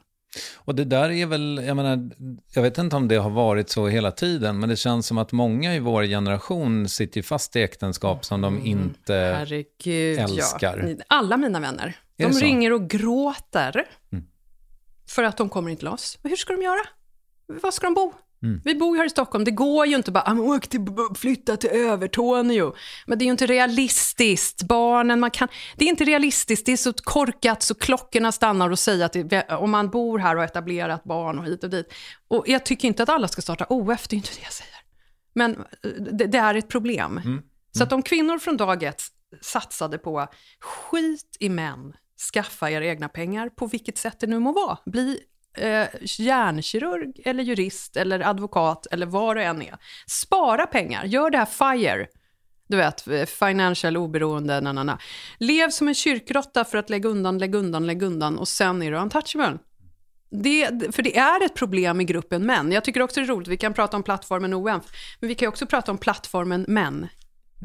Speaker 3: Och det där är väl, jag menar, jag vet inte om det har varit så hela tiden, men det känns som att många i vår generation sitter fast i äktenskap som de inte...
Speaker 1: Herregud,
Speaker 3: älskar.
Speaker 1: ja. Alla mina vänner,
Speaker 3: Är
Speaker 1: de ringer och gråter för att de kommer inte loss. Men hur ska de göra? Var ska de bo? Vi bor ju här i Stockholm, det går ju inte bara "Ah, åk till, flytta till Övertorneå. Men det är ju inte realistiskt. Barnen, man kan, det är inte realistiskt, det är så korkat så klockorna stannar och säger att det, om man bor här och etablerat barn och hit och dit. Och jag tycker inte att alla ska starta OF, det är inte det jag säger. Men eh, det, det är ett problem. Så att om kvinnor från dag ett satsade på skit i män, skaffa er egna pengar, på vilket sätt det nu må vara. Bli eh, hjärnkirurg eller jurist eller advokat eller vad du än är. Spara pengar, gör det här FIRE. Du vet, eh, financial oberoende, na, na, na. Lev som en kyrkråtta för att lägga undan, lägga undan, lägga undan och sen är du untouchable. Det, för det är ett problem i gruppen män. Jag tycker också det är roligt, vi kan prata om plattformen OMF, men vi kan också prata om plattformen män.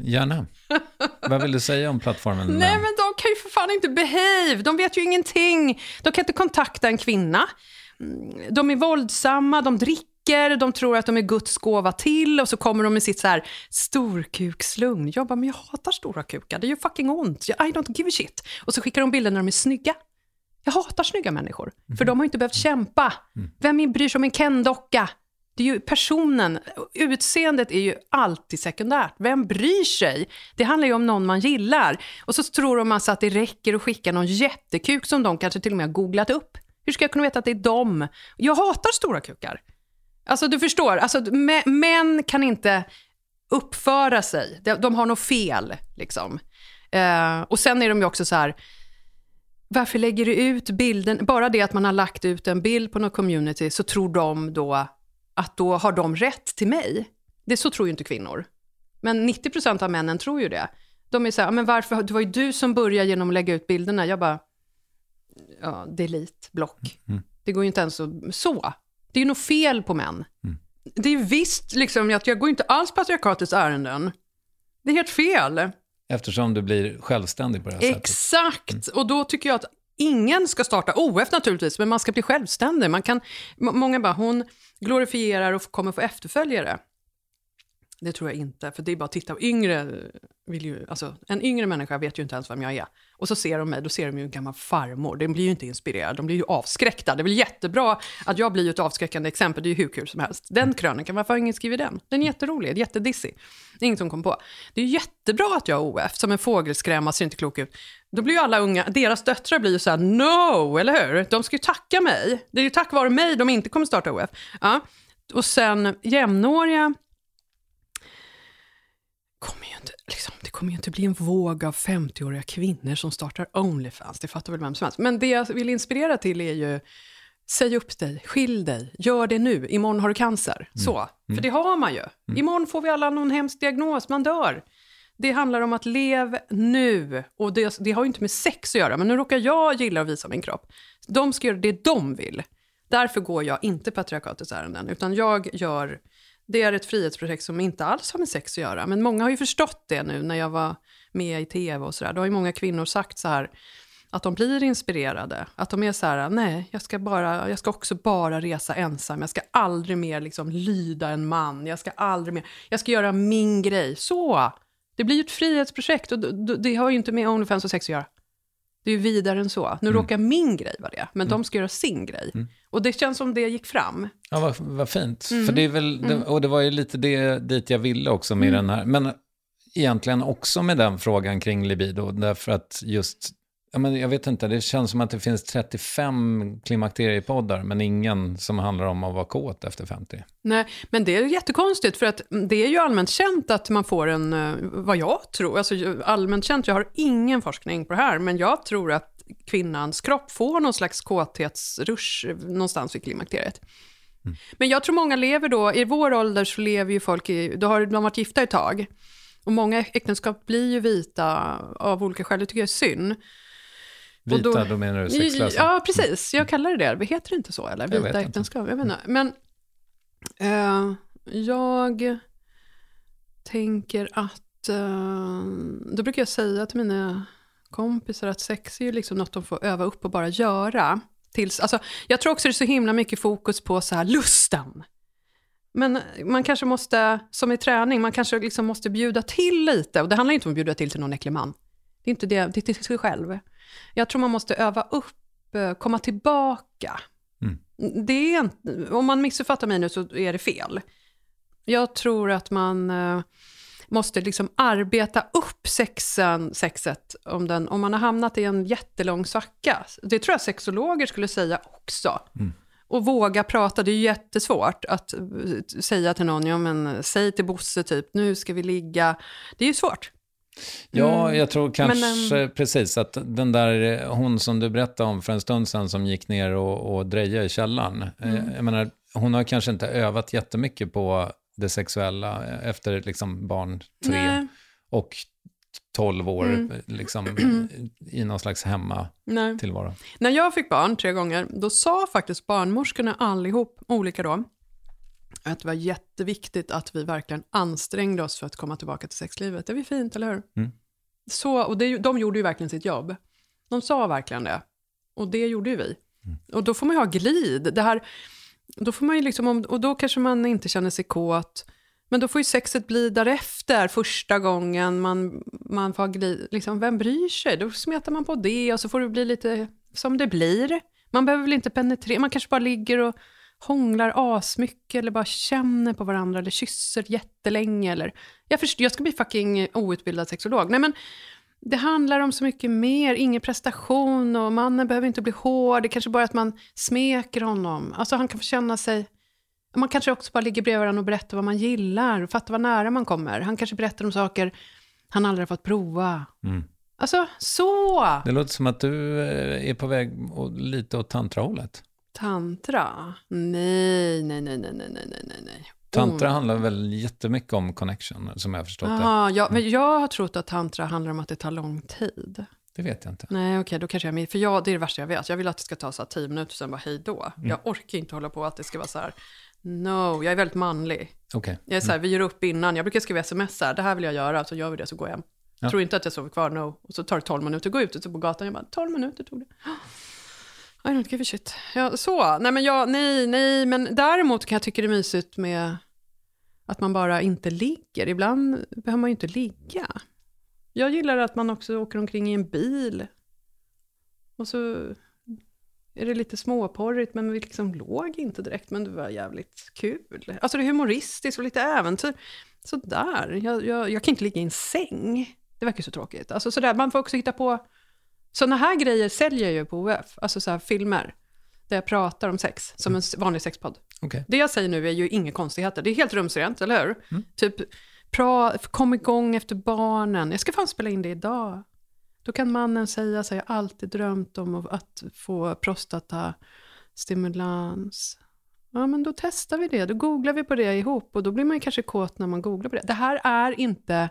Speaker 3: Gärna. Vad vill du säga om plattformen?
Speaker 1: Nej, men de kan ju för fan inte behave. De vet ju ingenting. De kan inte kontakta en kvinna. Mm, De är våldsamma, de dricker, de tror att de är Guds gåva till och så kommer de med sitt så här storkukslugn. Jag bara, men jag hatar stora kukar, det gör fucking ont. I don't give a shit. Och så skickar de bilder när de är snygga. Jag hatar snygga människor, för de har inte behövt kämpa. Vem bryr sig om en Ken-docka? Det är ju personen, utseendet är ju alltid sekundärt. Vem bryr sig? Det handlar ju om någon man gillar. Och så tror de alltså att det räcker att skicka någon jättekuk som de kanske till och med har googlat upp. Hur ska jag kunna veta att det är dem? Jag hatar stora kukar. Alltså du förstår, alltså, män kan inte uppföra sig. De, de har något fel. Liksom. Eh, och sen är de ju också så här, varför lägger du ut bilden? Bara det att man har lagt ut en bild på något community så tror de då att då har de rätt till mig. Det så tror ju inte kvinnor. Men 90% av männen tror ju det. De är så här, "Ja, men varför, det var ju du som började genom att lägga ut bilderna. Jag bara, ja, delete, block. Det går ju inte ens att, så. Det är ju något fel på män. Det är visst liksom att jag går inte alls patriarkatets ärenden. Det är helt fel.
Speaker 3: Eftersom du blir självständig på det här sättet.
Speaker 1: Exakt, och då tycker jag att ingen ska starta OF naturligtvis, men man ska bli självständig. Man kan, många bara, hon glorifierar och kommer få efterföljare. Det tror jag inte, för det är bara att titta. Yngre vill ju, alltså, en yngre människa vet ju inte ens vem jag är. Och så ser de mig, då ser de ju en gammal farmor. De blir ju inte inspirerade, de blir ju avskräckta. Det är väl jättebra att jag blir ett avskräckande exempel, det är ju hur kul som helst. Den krönikan, varför har ingen skrivit den? Den är jätterolig, jättedissig. Det är inget som kom på. Det är jättebra att jag har OF, som en fågelskrämma, ser inte klok ut. Då blir ju alla unga, deras döttrar blir ju så här, no, eller hur? De ska ju tacka mig. Det är ju tack vare mig de inte kommer starta OF. Ja. Och sen jämnåriga, kommer ju inte, liksom, det kommer ju inte bli en våg av 50-åriga kvinnor som startar Onlyfans. Det fattar väl vem som helst. Men det jag vill inspirera till är ju, säg upp dig, skilj dig, gör det nu, imorgon har du cancer. Så, för det har man ju. Imorgon får vi alla någon hemsk diagnos, man dör. Det handlar om att lev nu. Och det, det har ju inte med sex att göra, men nu råkar jag gilla att visa min kropp. De ska göra det de vill. Därför går jag inte patriarkatets ärenden, utan jag gör det är ett frihetsprojekt som inte alls har med sex att göra. Men många har ju förstått det nu när jag var med i tv och sådär. Då har ju många kvinnor sagt så här, att de blir inspirerade. Att de är så här, nej, jag ska, bara, jag ska också bara resa ensam. Jag ska aldrig mer liksom lyda en man. Jag ska aldrig mer, jag ska göra min grej. Så! Det blir ju ett frihetsprojekt och det har ju inte med Onlyfans och sex att göra. Det är ju vidare än så. Nu mm. råkar min grej vara det, men mm. de ska göra sin grej. Mm. Och det känns som det gick fram.
Speaker 3: Ja, vad, vad fint. Mm. För det är väl, det, mm. och det var ju lite det dit jag ville också med mm. den här. Men egentligen också med den frågan kring libido, därför att just Ja, men jag vet inte, det känns som att det finns 35 klimakteriepoddar men ingen som handlar om att vara kåt efter 50.
Speaker 1: Nej, men det är jättekonstigt för att det är ju allmänt känt att man får en, eh, vad jag tror, alltså allmänt känt, jag har ingen forskning på det här, men jag tror att kvinnans kropp får någon slags kåthetsrush någonstans vid klimakteriet. Mm. Men jag tror många lever då, i vår ålder så lever ju folk i, då har de varit gifta ett tag. Och många äktenskap blir ju vita av olika skäl, det tycker jag är synd.
Speaker 3: Vita, då, då menar du sexlösa?
Speaker 1: Ja, precis. Jag kallar det det. Heter det inte så? Eller? Vita jag äktenskap? Jag vet inte. Men uh, jag tänker att... Uh, då brukar jag säga till mina kompisar att sex är ju liksom något de får öva upp och bara göra. Tills, alltså, jag tror också det är så himla mycket fokus på så här, lusten. Men man kanske måste, som i träning, man kanske liksom måste bjuda till lite. Och det handlar inte om att bjuda till till någon äcklig man. Det är inte det, det är till sig själv. Jag tror man måste öva upp, eh, komma tillbaka. Mm. Det är, om man missuppfattar mig nu så är det fel. Jag tror att man eh, måste liksom arbeta upp sexen, sexet om, den, om man har hamnat i en jättelång svacka. Det tror jag sexologer skulle säga också. Mm. Och våga prata, det är jättesvårt att eh, säga till någon, ja men säg till Bosse typ, nu ska vi ligga. Det är ju svårt.
Speaker 3: Ja, mm. jag tror kanske Men, um... precis att den där, hon som du berättade om för en stund sedan som gick ner och, och drejade i källaren. Eh, mm. Jag menar, hon har kanske inte övat jättemycket på det sexuella efter liksom barn tre Nej. och tolv år mm. liksom, i någon slags hemma-tillvaro.
Speaker 1: När jag fick barn tre gånger, då sa faktiskt barnmorskorna allihop, olika då, att det var jätteviktigt att vi verkligen ansträngde oss för att komma tillbaka till sexlivet. Det är fint, eller hur? Mm. Så, och det, de gjorde ju verkligen sitt jobb. De sa verkligen det. Och det gjorde ju vi. Mm. Och då får man ju ha glid. Det här, då får man ju liksom, och då kanske man inte känner sig kåt. Men då får ju sexet bli därefter, första gången man, man får glid. Liksom, vem bryr sig? Då smetar man på det och så får det bli lite som det blir. Man behöver väl inte penetrera, man kanske bara ligger och hånglar asmycket eller bara känner på varandra eller kysser jättelänge. Eller, jag, först, jag ska bli fucking outbildad sexolog. Nej, men det handlar om så mycket mer, ingen prestation och mannen behöver inte bli hård. Det är kanske bara att man smeker honom. Alltså han kan få känna sig... Man kanske också bara ligger bredvid varandra och berättar vad man gillar fattar vad nära man kommer. Han kanske berättar om saker han aldrig har fått prova. Mm. Alltså, så!
Speaker 3: Det låter som att du eh, är på väg lite åt tantrahållet.
Speaker 1: Tantra? Nej, nej, nej, nej, nej, nej, nej, nej.
Speaker 3: Tantra handlar väl jättemycket om connection, som jag har förstått
Speaker 1: Aha, det. Ja, men jag har trott att tantra handlar om att det tar lång tid.
Speaker 3: Det vet jag inte.
Speaker 1: Nej, okej, okay, då kanske jag är För jag, det är det värsta jag vet. Jag vill att det ska ta så här tio minuter, sen bara hej då. Mm. Jag orkar inte hålla på att det ska vara så här, no, jag är väldigt manlig.
Speaker 3: Okay.
Speaker 1: Jag är så här, mm. vi gör upp innan. Jag brukar skriva sms här, det här vill jag göra, så gör vi det, så går jag hem. Ja. Tror inte att jag sover kvar, no. Och så tar det tolv minuter att gå ut, och så på gatan, jag bara, tolv minuter tog det. I don't give a shit. Ja, så, nej men jag, nej, nej, men däremot kan jag tycka det är mysigt med att man bara inte ligger. Ibland behöver man ju inte ligga. Jag gillar att man också åker omkring i en bil. Och så är det lite småporrigt, men vi liksom låg inte direkt, men det var jävligt kul. Alltså det är humoristiskt och lite äventyr. Sådär, jag, jag, jag kan inte ligga i en säng. Det verkar så tråkigt. Alltså sådär, man får också hitta på sådana här grejer säljer jag ju på OF, alltså så här filmer, där jag pratar om sex, som en vanlig sexpodd.
Speaker 3: Okay.
Speaker 1: Det jag säger nu är ju inga konstigheter, det är helt rumsrent, eller hur? Mm. Typ, pra, kom igång efter barnen, jag ska fan spela in det idag. Då kan mannen säga så jag har alltid drömt om att få prostatastimulans. Ja, men då testar vi det, då googlar vi på det ihop och då blir man kanske kåt när man googlar på det. Det här är inte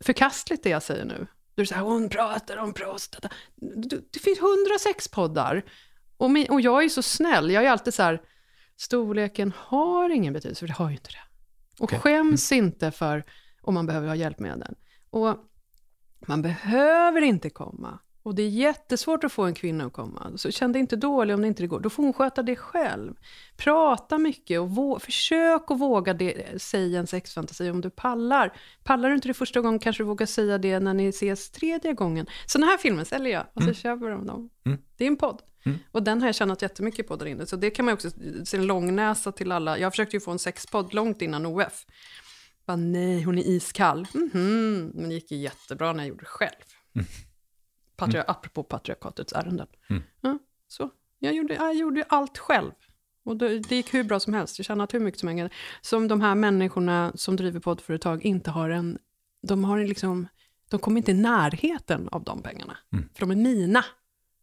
Speaker 1: förkastligt det jag säger nu. Då är det så här, hon pratar om prostata. Det finns 106 poddar. Och, och jag är så snäll, jag är alltid så här, storleken har ingen betydelse, för det har ju inte det. Och
Speaker 3: Okej.
Speaker 1: skäms inte för om man behöver ha hjälpmedel. Och man behöver inte komma. Och det är jättesvårt att få en kvinna att komma. Så känn dig inte dålig om det inte går. Då får hon sköta det själv. Prata mycket och vå- försök att våga det, säga en sexfantasi om du pallar. Pallar du inte det första gången kanske du vågar säga det när ni ses tredje gången. Sådana här filmer säljer jag och så köper de dem. Det är en podd. Och den har jag tjänat jättemycket på där inne. Så det kan man också se en långnäsa till alla. Jag försökte ju få en sexpodd långt innan OF. Bara, nej, hon är iskall. Mhm. Men det gick ju jättebra när jag gjorde det själv. Patria- Apropå patriarkatets ärenden. Ja, så. Jag gjorde, jag gjorde allt själv. Och det, det gick hur bra som helst. Jag tjänade hur mycket som helst. Som de här människorna som driver poddföretag inte har en... De har en liksom... De kommer inte i närheten av de pengarna. För de är mina.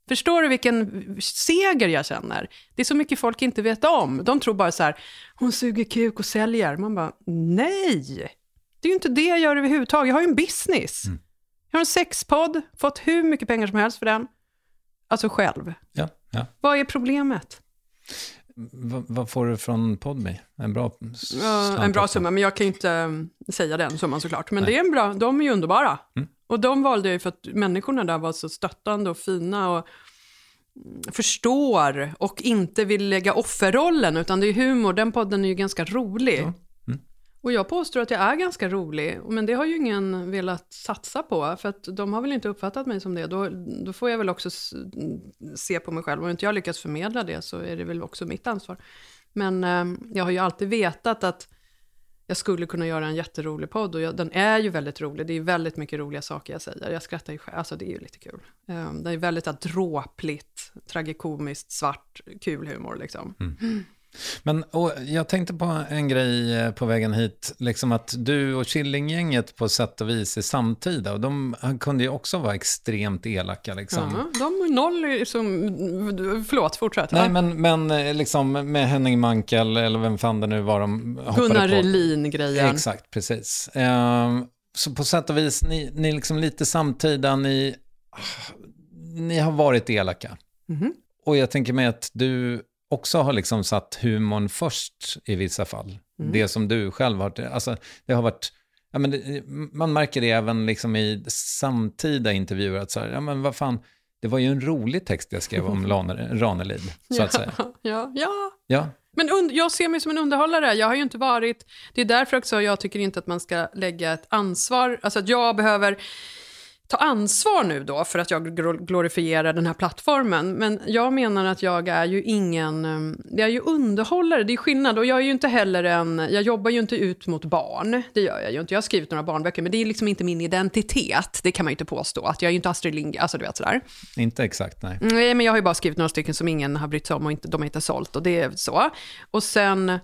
Speaker 1: Förstår du vilken seger jag känner? Det är så mycket folk inte vet om. De tror bara så här, hon suger kuk och säljer. Man bara, nej! Det är ju inte det jag gör överhuvudtaget. Jag har ju en business. Jag har en sexpodd, fått hur mycket pengar som helst för den. Alltså själv.
Speaker 3: Ja, ja.
Speaker 1: Vad är problemet?
Speaker 3: V- vad får du från Podme? En bra
Speaker 1: Ja,
Speaker 3: slant
Speaker 1: en bra summa, men jag kan ju inte um, säga den summan såklart. Men det är en bra, de är ju underbara. Och de valde jag ju för att människorna där var så stöttande och fina och mm, förstår och inte vill lägga offerrollen, utan det är humor. Den podden är ju ganska rolig. Och jag påstår att jag är ganska rolig, men det har ju ingen velat satsa på, för att de har väl inte uppfattat mig som det. Då, då får jag väl också se på mig själv. Om inte jag lyckas förmedla det så är det väl också mitt ansvar. Men eh, jag har ju alltid vetat att jag skulle kunna göra en jätterolig podd och jag, den är ju väldigt rolig. Det är väldigt mycket roliga saker jag säger. Jag skrattar ju själv, alltså det är ju lite kul. Um, det är väldigt dråpligt, tragikomiskt, svart, kul humor liksom.
Speaker 3: Mm. Men jag tänkte på en grej eh, på vägen hit, liksom att du och Killinggänget på sätt och vis är samtida. Och de kunde ju också vara extremt elaka. Liksom.
Speaker 1: Ja, de är noll som, förlåt, fortsätt.
Speaker 3: Nej, men, men eh, liksom med Henning Mankell, eller vem fan det nu var de hoppade
Speaker 1: Gunnar
Speaker 3: på.
Speaker 1: Relin-grejen.
Speaker 3: Exakt, precis. Ehm, så på sätt och vis, ni, ni är liksom lite samtida, ni, ni har varit elaka.
Speaker 1: Mhm.
Speaker 3: Och jag tänker mig att du också har liksom satt humorn först i vissa fall.
Speaker 1: Mm.
Speaker 3: Det som du själv har, alltså det har varit, ja men det, man märker det även liksom i samtida intervjuer att så här, ja men vad fan, det var ju en rolig text jag skrev om Ranelid, så att säga.
Speaker 1: Ja, ja.
Speaker 3: Ja,
Speaker 1: Men und- jag ser mig som en underhållare. Jag har ju inte varit... Det är därför också jag tycker inte att man ska lägga ett ansvar... Alltså att jag behöver ta ansvar nu då för att jag gl- glorifierar den här plattformen. Men jag menar att jag är ju ingen... eh, Jag är ju underhållare, det är skillnad. Och jag är ju inte heller en... Jag jobbar ju inte ut mot barn. Det gör jag ju inte. Jag har skrivit några barnböcker, men det är liksom inte min identitet. Det kan man ju inte påstå. Att jag är ju inte Astrid Lindgren, alltså du vet sådär.
Speaker 3: inte exakt, nej.
Speaker 1: Nej, men jag har ju bara skrivit några stycken som ingen har brytt sig om och inte, de har inte sålt och det är så. Och sen, eh,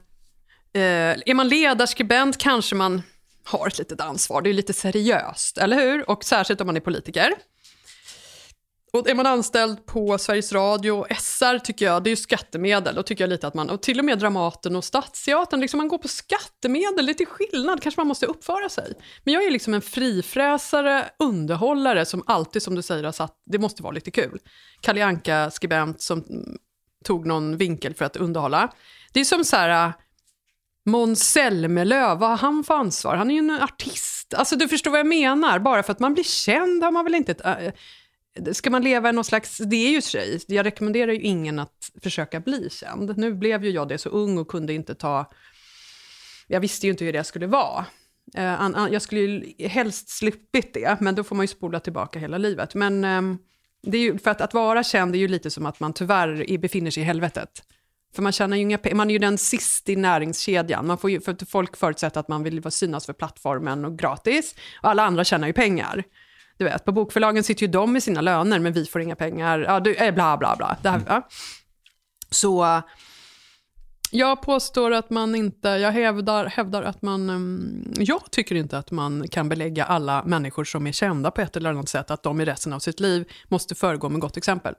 Speaker 1: är man ledarskribent kanske man har ett litet ansvar. Det är lite seriöst, eller hur? Och särskilt om man är politiker. Och är man anställd på Sveriges Radio och SR tycker jag, det är ju skattemedel, då tycker jag lite att man, och till och med Dramaten och Stadsteatern, liksom man går på skattemedel, lite skillnad, kanske man måste uppföra sig. Men jag är liksom en frifräsare, underhållare som alltid, som du säger, har satt, det måste vara lite kul. Kalle Anka skribent som tog någon vinkel för att underhålla. Det är som så här, Måns Zelmerlöw, vad har han för ansvar? Han är ju en artist. Alltså du förstår vad jag menar, bara för att man blir känd har man väl inte ett, äh, Ska man leva i någon slags, det är ju sig, jag rekommenderar ju ingen att försöka bli känd. Nu blev ju jag det så ung och kunde inte ta, jag visste ju inte hur det skulle vara. Eh, an- an- jag skulle ju helst sluppit det, men då får man ju spola tillbaka hela livet. Men ehm, det är ju, för att, att vara känd är ju lite som att man tyvärr befinner sig i helvetet. För man tjänar ju inga man är ju den sist i näringskedjan. Man får ju, för folk förutsätter att man vill synas för plattformen och gratis. Och alla andra tjänar ju pengar. Du vet, på bokförlagen sitter ju de med sina löner, men vi får inga pengar. Ja, du, eh, bla, bla, bla. Det här, ja. Så jag påstår att man inte, jag hävdar, hävdar att man, mm, jag tycker inte att man kan belägga alla människor som är kända på ett eller annat sätt, att de i resten av sitt liv måste föregå med gott exempel.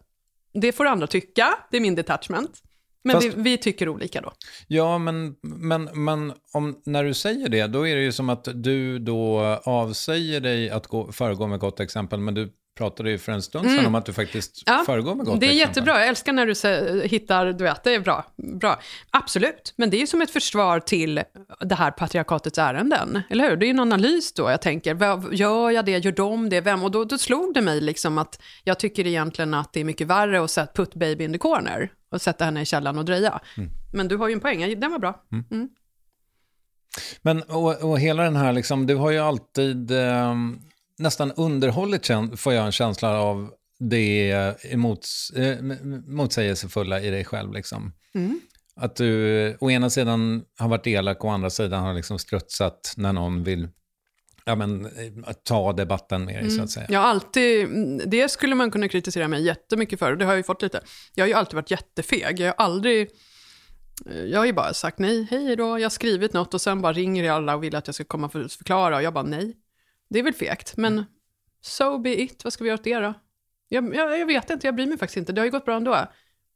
Speaker 1: Det får andra tycka, det är min detachment. Men
Speaker 3: Fast-
Speaker 1: vi, vi tycker olika då.
Speaker 3: Ja, men, men, men om, när du säger det, då är det ju som att du då avsäger dig att gå, föregå med gott exempel, men du pratade ju för en stund sedan om att du faktiskt föregår med gott
Speaker 1: Det är
Speaker 3: exempel.
Speaker 1: jättebra, jag älskar när du hittar, du vet, det är bra. bra. Absolut, men det är ju som ett försvar till det här patriarkatets ärenden, eller hur? Det är ju en analys då, jag tänker, vad, gör jag det, gör de det, vem? Och då, då slog det mig liksom att jag tycker egentligen att det är mycket värre att sätta put baby in the corner och sätta henne i källaren och dröja.
Speaker 3: Mm.
Speaker 1: Men du har ju en poäng, den var bra.
Speaker 3: Men och, och hela den här, liksom, du har ju alltid eh, nästan underhållit, kän- får jag en känsla av, det emots, eh, motsägelsefulla i dig själv. Liksom. Att du eh, å ena sidan har varit elak och å andra sidan har liksom strutsat när någon vill ja, men, eh, ta debatten med dig, så att säga.
Speaker 1: Jag alltid, det skulle man kunna kritisera mig jättemycket för, och det har jag ju fått lite. Jag har ju alltid varit jättefeg, jag har aldrig, jag har ju bara sagt nej, hej då, jag har skrivit något och sen bara ringer alla och vill att jag ska komma för att förklara och jag bara nej. Det är väl fegt, men so be it, vad ska vi göra åt det då? Jag, jag, jag vet inte, jag bryr mig faktiskt inte, det har ju gått bra ändå.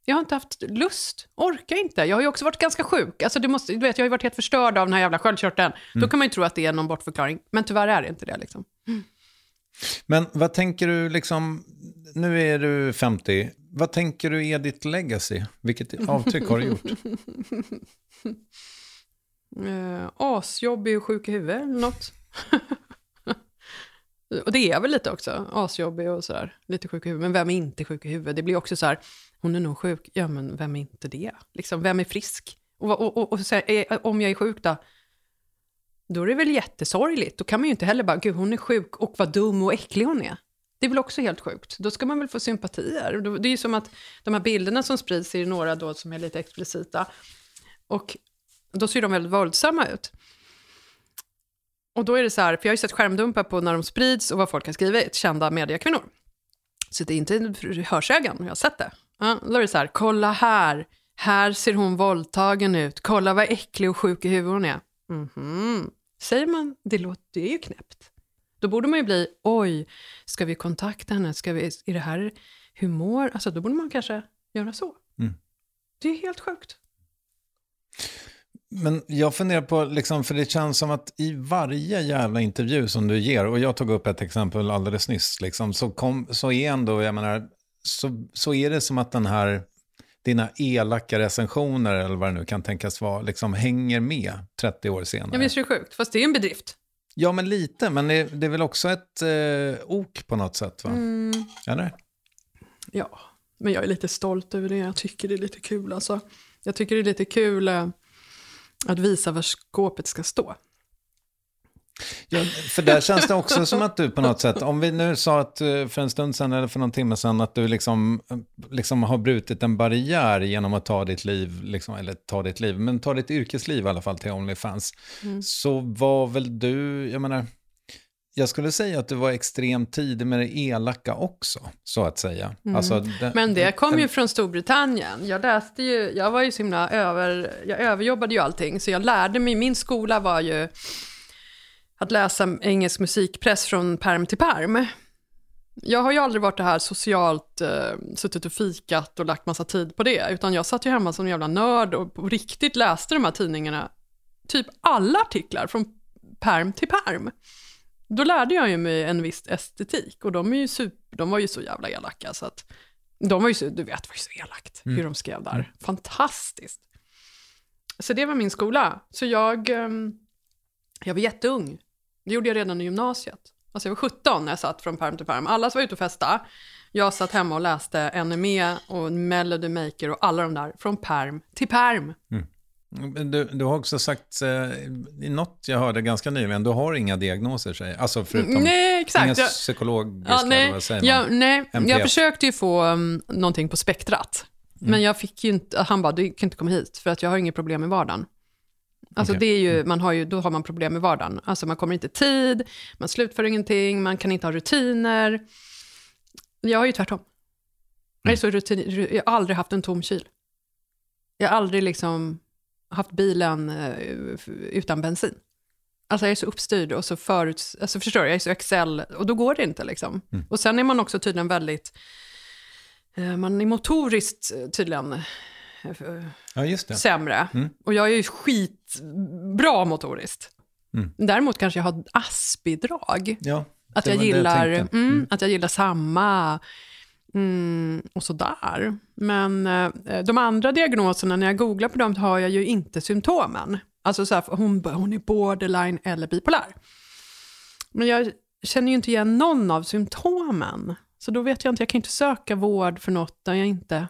Speaker 1: Jag har inte haft lust, orkar inte. Jag har ju också varit ganska sjuk. Alltså det måste, du vet, jag har ju varit helt förstörd av den här jävla sköldkörteln. Då kan man ju tro att det är någon bortförklaring, men tyvärr är det inte det. Liksom.
Speaker 3: Men vad tänker du, liksom, nu är du 50, vad tänker du är ditt legacy? Vilket avtryck har du gjort?
Speaker 1: Eh, asjobbig och sjuk i huvudet eller något. och det är jag väl lite också, asjobbig och sådär, lite sjuk i huvudet. Men vem är inte sjuk i huvudet? Det blir också så här, hon är nog sjuk, ja men vem är inte det? Liksom, vem är frisk? Och, och, och, och så här, om jag är sjuk då? Då är det väl jättesorgligt. Då kan man ju inte heller bara, gud hon är sjuk och vad dum och äcklig hon är. Det är väl också helt sjukt. Då ska man väl få sympatier. Det är ju som att de här bilderna som sprids är några då som är lite explicita. Och då ser de väldigt våldsamma ut. Och då är det så här, för jag har ju sett skärmdumpar på när de sprids och vad folk har skrivit, kända mediekvinnor. Så det är inte hörsägen, jag har sett det. Ja, då är det så här, kolla här, här ser hon våldtagen ut, kolla vad äcklig och sjuk i huvudet hon är. Mhm. Säger man, det, låter, det är ju knäppt. Då borde man ju bli, oj, ska vi kontakta henne, ska vi, är det här humor? Alltså då borde man kanske göra så.
Speaker 3: Mm.
Speaker 1: Det är helt sjukt.
Speaker 3: Men jag funderar på, liksom, för det känns som att i varje jävla intervju som du ger, och jag tog upp ett exempel alldeles nyss, liksom, så, kom, så är ändå, jag menar, så, så är det som att den här, dina elaka recensioner, eller vad det nu kan tänkas vara, liksom hänger med 30 år senare.
Speaker 1: Ja, visst är det sjukt, fast det är en bedrift.
Speaker 3: Ja, men lite, men det, det är väl också ett eh, ok på något sätt, va?
Speaker 1: Mm.
Speaker 3: Eller?
Speaker 1: Ja, men jag är lite stolt över det. Jag tycker det är lite kul. Alltså. Jag tycker det är lite kul eh, att visa var skåpet ska stå.
Speaker 3: Ja, för där känns det också som att du på något sätt, om vi nu sa att eh, för en stund sedan eller för någon timme sedan att du liksom, eh, liksom har brutit en barriär genom att ta ditt liv, liksom, eller ta ditt liv, men ta ditt yrkesliv i alla fall till Onlyfans, så var väl du, jag menar, jag skulle säga att du var extremt tidig med det elaka också, så att säga. Alltså, det,
Speaker 1: Men det kom ju från Storbritannien. Jag läste ju, jag var ju så himla över, jag överjobbade ju allting, så jag lärde mig, min skola var ju att läsa engelsk musikpress från perm till perm. Jag har ju aldrig varit det här socialt, eh, suttit och fikat och lagt massa tid på det, utan jag satt ju hemma som en jävla nörd och på riktigt läste de här tidningarna, typ alla artiklar från perm till perm. Då lärde jag mig en viss estetik och de, är ju super, de var ju så jävla elaka så att de var ju så, du vet, var ju så elakt hur de skrev där. Fantastiskt. Så det var min skola. Så jag, ehm, jag var jätteung. Det gjorde jag redan i gymnasiet. Alltså jag var 17 när jag satt från perm till perm. Alla var ute och festa. Jag satt hemma och läste NME och Melody Maker och alla de där från perm till perm.
Speaker 3: Men Du, du har också sagt, eh, i något jag hörde ganska nyligen, du har inga diagnoser, säger Alltså förutom
Speaker 1: Nej, exakt.
Speaker 3: inga
Speaker 1: Jag-
Speaker 3: psykologiska,
Speaker 1: Ja, nej,
Speaker 3: vad säger man?
Speaker 1: jag, nej,
Speaker 3: MPF.
Speaker 1: jag försökte ju få um, någonting på spektrat.
Speaker 3: Mm.
Speaker 1: Men jag fick ju inte, han bara, du kan inte komma hit för att jag har inget problem med vardagen. Alltså
Speaker 3: Okej.
Speaker 1: det är ju, man har ju, då har man problem med vardagen. Alltså man kommer inte i tid, man slutför ingenting, man kan inte ha rutiner. Jag har ju tvärtom. Jag, är så rutin, jag har aldrig haft en tom kyl. Jag har aldrig liksom haft bilen eh, utan bensin. Alltså jag är så uppstyrd och så förut, alltså förstår du, jag är så Excel och då går det inte liksom. Och sen är man också tydligen väldigt, eh, man är motoriskt eh, tydligen
Speaker 3: Ja,
Speaker 1: sämre.
Speaker 3: Mm.
Speaker 1: Och jag är ju skitbra motoriskt.
Speaker 3: Mm.
Speaker 1: Däremot kanske jag har ASP-drag.
Speaker 3: Ja.
Speaker 1: Att jag,
Speaker 3: jag
Speaker 1: gillar,
Speaker 3: tänkte.
Speaker 1: mm,
Speaker 3: Mm.
Speaker 1: att jag gillar samma mm, och sådär. Men eh, de andra diagnoserna, när jag googlar på dem, har jag ju inte symptomen. Alltså så här, hon, hon är borderline eller bipolär. Men jag känner ju inte igen någon av symptomen. Så då vet jag inte, jag kan inte söka vård för något där jag inte...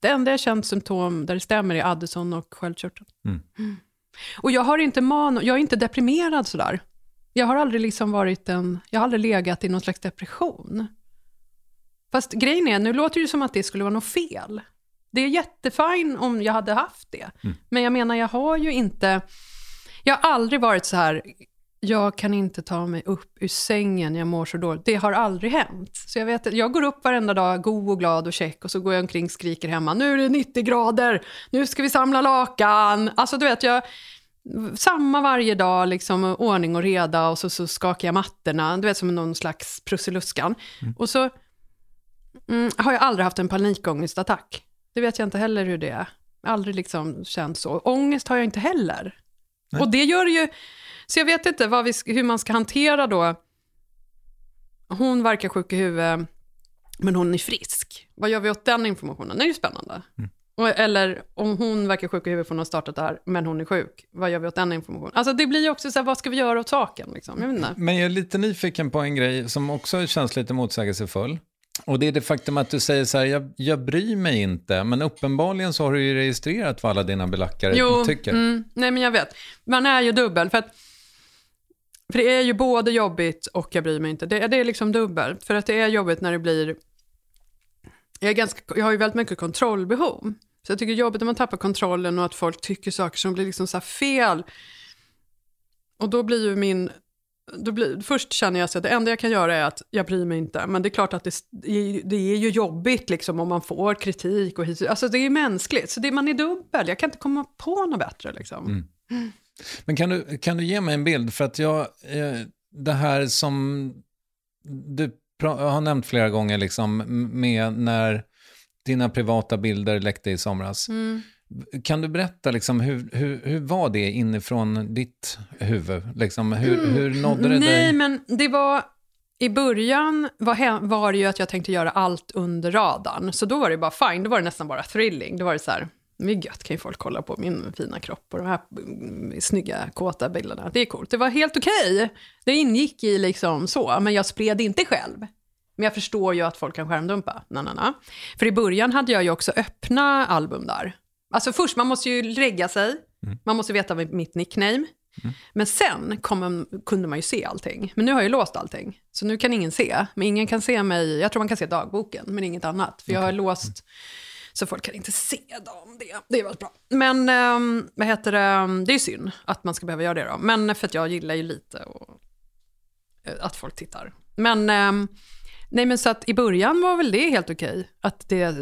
Speaker 1: Det enda jag känt symptom där det stämmer är Addison och sköldkörteln.
Speaker 3: Mm.
Speaker 1: Och jag har inte man, jag är inte deprimerad sådär. Jag har aldrig liksom varit en, jag har aldrig legat i någon slags depression. Fast grejen är, nu låter det som att det skulle vara något fel. Det är jättefin om jag hade haft det. Men jag menar, jag har ju inte, jag har aldrig varit så här, jag kan inte ta mig upp ur sängen, jag mår så dåligt. Det har aldrig hänt. Så jag vet, jag går upp varenda dag, god och glad och check, och så går jag omkring och skriker hemma, nu är det 90 grader, nu ska vi samla lakan. Alltså du vet, jag, samma varje dag, liksom, ordning och reda, och så, så skakar jag mattorna, du vet som någon slags prussiluskan. Och så mm, har jag aldrig haft en panikångestattack. Det vet jag inte heller hur det är. Aldrig liksom känt så. Ångest har jag inte heller. Och det gör ju, så jag vet inte vi, hur man ska hantera då. Hon verkar sjuk i huvudet, men hon är frisk. Vad gör vi åt den informationen? Det är ju spännande. Och, eller om hon verkar sjuk i huvudet för hon har startat det här, men hon är sjuk. Vad gör vi åt den informationen? Alltså det blir ju också så här, vad ska vi göra åt saken? Liksom? Jag.
Speaker 3: Men jag är lite nyfiken på en grej som också känns lite motsägelsefull. Och det är det faktum att du säger så här, jag, jag bryr mig inte, men uppenbarligen så har du ju registrerat vad alla dina belackare
Speaker 1: Jo,
Speaker 3: tycker.
Speaker 1: mm, nej men jag vet. Man är ju dubbel, för att för det är ju både jobbigt och jag bryr mig inte. Det, det är liksom dubbelt, för att det är jobbigt när det blir... Jag, är ganska, jag har ju väldigt mycket kontrollbehov. Så jag tycker det är jobbigt när man tappar kontrollen och att folk tycker saker som blir liksom så fel. Och då blir ju min... Då blir, först känner jag så att det enda jag kan göra är att jag bryr mig inte. Men det är klart att det, det är ju jobbigt liksom om man får kritik. Och hit, alltså det är mänskligt, så det, man är dubbel. Jag kan inte komma på något bättre. Liksom.
Speaker 3: Men kan du, kan du ge mig en bild? För att jag, eh, det här som du har nämnt flera gånger, liksom, med när dina privata bilder läckte i somras.
Speaker 1: Mm.
Speaker 3: Kan du berätta, liksom, hur, hur, hur var det inifrån ditt huvud? Liksom, hur, hur nådde det
Speaker 1: Mm. Nej,
Speaker 3: dig?
Speaker 1: men det var... I början var, var det ju att jag tänkte göra allt under radarn. Så då var det bara fine, då var det nästan bara thrilling. Då var det så här, är gött, kan ju folk kolla på min fina kropp och de här mm, snygga, kåta bilderna. Det är coolt. Det var helt okej. Det ingick i liksom så, men jag spred inte själv. Men jag förstår ju att folk kan skärmdumpa. Na, na, na. För i början hade jag ju också öppna album där. Alltså först, man måste ju lägga sig. Man måste veta mitt nickname. Men sen kom, kunde man ju se allting. Men nu har jag ju låst allting. Så nu kan ingen se. Men ingen kan se mig, jag tror man kan se dagboken, men inget annat. För jag har låst, så folk kan inte se dem. Det, det är väldigt bra. Men um, vad heter det, det är synd att man ska behöva göra det då. Men för att jag gillar ju lite och, eh, att folk tittar. Men, ehm, nej men så att i början var väl det helt okej. Att det, eh,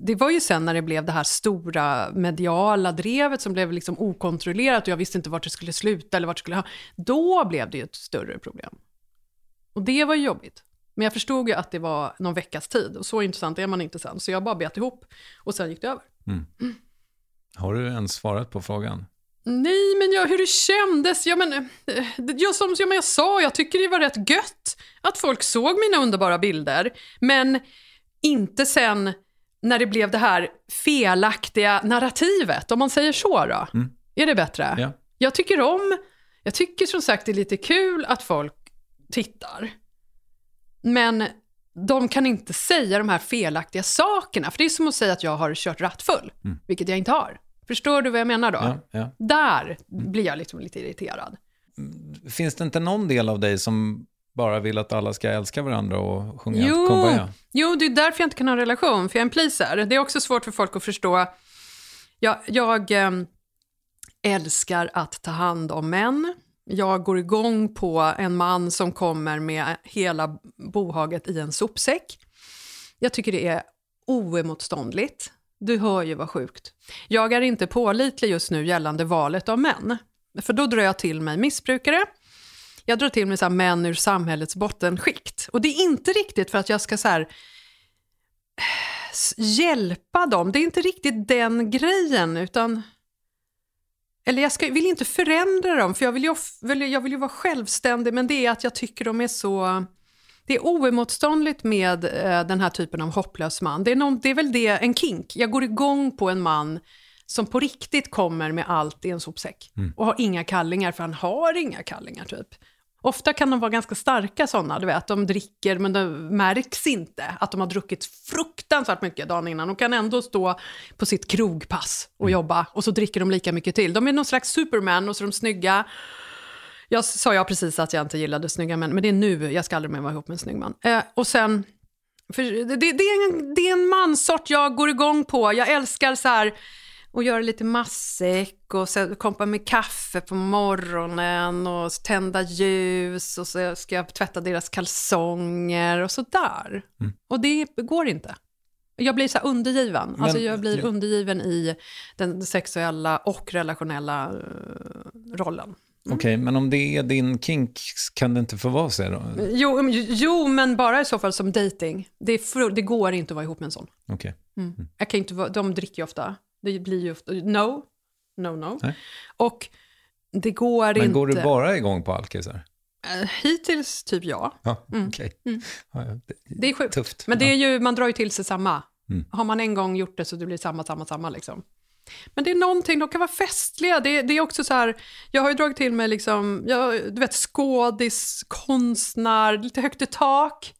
Speaker 1: det var ju sen när det blev det här stora mediala drevet som blev liksom okontrollerat och jag visste inte vart det skulle sluta eller vart det skulle ha. Då blev det ju ett större problem. Och det var ju jobbigt. Men jag förstod ju att det var någon veckas tid och så intressant är man inte sen. Så jag bara bet ihop och sen gick det över.
Speaker 3: Har du ens svarat på frågan?
Speaker 1: Nej, men jag, hur det kändes? Ja, men, eh, jag, som ja, men jag sa, jag tycker det var rätt gött att folk såg mina underbara bilder. Men inte sen när det blev det här felaktiga narrativet, om man säger så då. Är det bättre?
Speaker 3: Ja.
Speaker 1: Jag tycker om, jag tycker som sagt det är lite kul att folk tittar. Men de kan inte säga de här felaktiga sakerna, för det är som att säga att jag har kört rattfull, vilket jag inte har. Förstår du vad jag menar då?
Speaker 3: Ja, ja.
Speaker 1: Där blir jag liksom lite irriterad.
Speaker 3: Finns det inte någon del av dig som bara vill att alla ska älska varandra och sjunga
Speaker 1: Jo,
Speaker 3: Kumbaya?
Speaker 1: jo, det är därför jag inte kan ha en relation, för jag är en pleaser. Det är också svårt för folk att förstå. Jag, jag ehm, älskar att ta hand om män. Jag går igång på en man som kommer med hela bohaget i en sopsäck. Jag tycker det är oemotståndligt. Du hör ju vad sjukt. Jag är inte pålitlig just nu gällande valet av män. För då drar jag till mig missbrukare. Jag drar till mig så här män ur samhällets bottenskikt. Och det är inte riktigt för att jag ska så här, hjälpa dem. Det är inte riktigt den grejen, utan... eller jag ska, vill inte förändra dem, för jag vill, ju, jag vill ju vara självständig, men det är att jag tycker de är så... Det är oemotståndligt med eh, den här typen av hopplös man. Det är, någon, det är väl det, en kink. Jag går igång på en man som på riktigt kommer med allt i en sopsäck. Och har inga kallingar, för han har inga kallingar typ. Ofta kan de vara ganska starka sådana, du vet. De dricker, men det märks inte att de har druckit fruktansvärt mycket dagen innan. De kan ändå stå på sitt krogpass och jobba, och så dricker de lika mycket till. De är någon slags superman, och så är de snygga. Jag sa jag precis att jag inte gillade snygga män, men det är nu, jag ska aldrig mer vara ihop med en snygg man. Eh, och sen, det, det, är en, det är en mansort jag går igång på. Jag älskar så här och göra lite matsäck och kompa med kaffe på morgonen och tända ljus och så ska jag tvätta deras kalsonger och så där. Och det går inte. Jag blir så undergiven. alltså jag blir undergiven i den sexuella och relationella eh, rollen.
Speaker 3: Okej, men om det är din kink kan det inte få vara så då?
Speaker 1: Jo, men- jo, men bara i så fall som dating. Det, fru- det går inte att vara ihop med en sån.
Speaker 3: Okej.
Speaker 1: Jag kan inte vara, de dricker ju ofta. Det blir ju ofta, no, no, no.
Speaker 3: Nej.
Speaker 1: Och det går
Speaker 3: Men
Speaker 1: inte.
Speaker 3: går du bara igång på alkisar?
Speaker 1: Eh, Hittills typ ja.
Speaker 3: Ja, okej. Ja, ja, det,
Speaker 1: Det är sjukt.
Speaker 3: Tufft.
Speaker 1: Men det är ju, man drar ju till sig samma.
Speaker 3: Mm.
Speaker 1: Har man en gång gjort det så det blir samma, samma, samma liksom. Men det är någonting, de kan vara festliga. Det, det är också så här, jag har ju dragit till mig liksom, jag, du vet skådis, konstnär, lite högt i tak,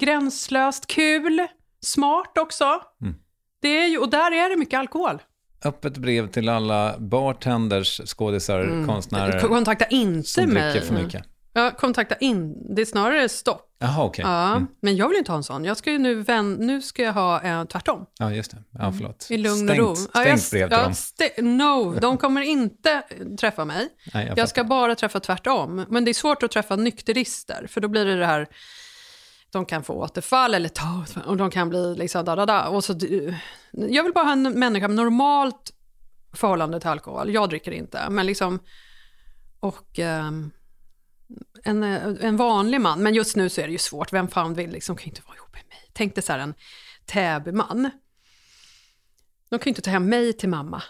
Speaker 1: gränslöst, kul, smart också.
Speaker 3: Mm.
Speaker 1: Det är ju, och där är det mycket alkohol.
Speaker 3: Öppet brev till alla bartenders, skådisar, konstnärer
Speaker 1: Kontakta inte
Speaker 3: som
Speaker 1: mig.
Speaker 3: för mycket.
Speaker 1: Ja, kontakta in. Det är snarare stopp.
Speaker 3: Jaha, okej.
Speaker 1: Ja,
Speaker 3: Mm.
Speaker 1: Men jag vill inte ha en sån. Jag ska ju nu, vän, nu ska jag ha eh, tvärtom.
Speaker 3: Ja, just det. Ja, förlåt.
Speaker 1: I lugn
Speaker 3: stängt,
Speaker 1: och ro.
Speaker 3: Stängt
Speaker 1: Ja,
Speaker 3: brev till dem.
Speaker 1: no, de kommer inte träffa mig.
Speaker 3: Nej, jag
Speaker 1: Jag ska bara träffa tvärtom. Men det är svårt att träffa nykterister, för då blir det det här... De kan få återfall eller ta och de kan bli liksom da, da, da. Och så, jag vill bara ha en människa med normalt förhållande till alkohol. Jag dricker inte, men liksom... Och ehm, en, en vanlig man. Men just nu så är det ju svårt. Vem fan vill liksom, kan inte vara ihop med mig. Tänk dig så här en Täbyman. De kan ju inte ta hem mig till mamma.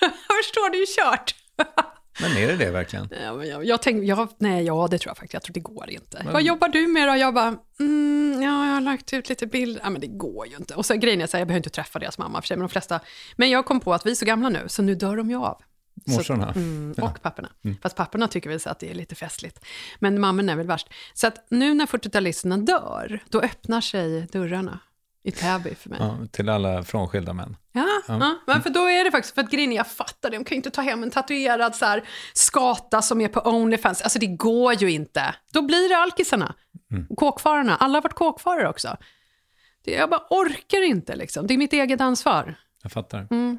Speaker 1: Förstår du, det är ju kört.
Speaker 3: Men är det det verkligen?
Speaker 1: Ja, men jag, jag tänkte, jag, nej, ja det tror jag faktiskt, jag tror det går inte. Vad jobbar du med då? Jag bara, mm, ja, jag har lagt ut lite bilder. Ja, men det går ju inte. Och så grejen är så här, jag behöver inte träffa deras mamma för sig, men de flesta. Men jag kom på att vi är så gamla nu, så nu dör de ju av. Så-
Speaker 3: Morsorna?
Speaker 1: Mm, och papporna. Fast papporna tycker väl så att det är lite festligt. Men mammorna är väl värst. Så att nu när 40-talisterna dör, då öppnar sig dörrarna i Täby för mig. Ja.
Speaker 3: Ja, till alla frånskilda män.
Speaker 1: Ja, men för då är det faktiskt, för att grejen jag fattar det, de kan ju inte ta hem en tatuerad så här, skata som är på Onlyfans. Alltså det går ju inte. Då blir det alkisarna, kåkfararna. Alla har varit kåkfarare också. Jag bara orkar inte liksom. Det är mitt eget ansvar.
Speaker 3: Jag fattar.
Speaker 1: Mm.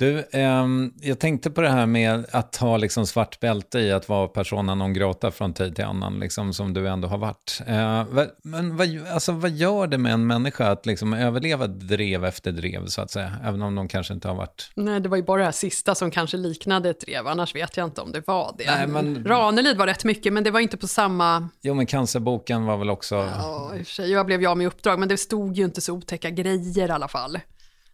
Speaker 3: Du, eh, jag tänkte på det här med att ha liksom svart bälte i att vara persona non grata från tid till annan, liksom, som du ändå har varit. Eh, men vad, alltså, vad gör det med en människa att liksom överleva drev efter drev, så att säga, även om de kanske inte har varit...
Speaker 1: Nej, det var ju bara det här sista som kanske liknade ett drev, annars vet jag inte om det var det.
Speaker 3: Nej, men...
Speaker 1: Ranelid var rätt mycket, men det var inte på samma...
Speaker 3: Jo, men cancerboken var väl också...
Speaker 1: Ja, i och för sig, jag blev jag med uppdrag, men det stod ju inte så otäcka grejer i alla fall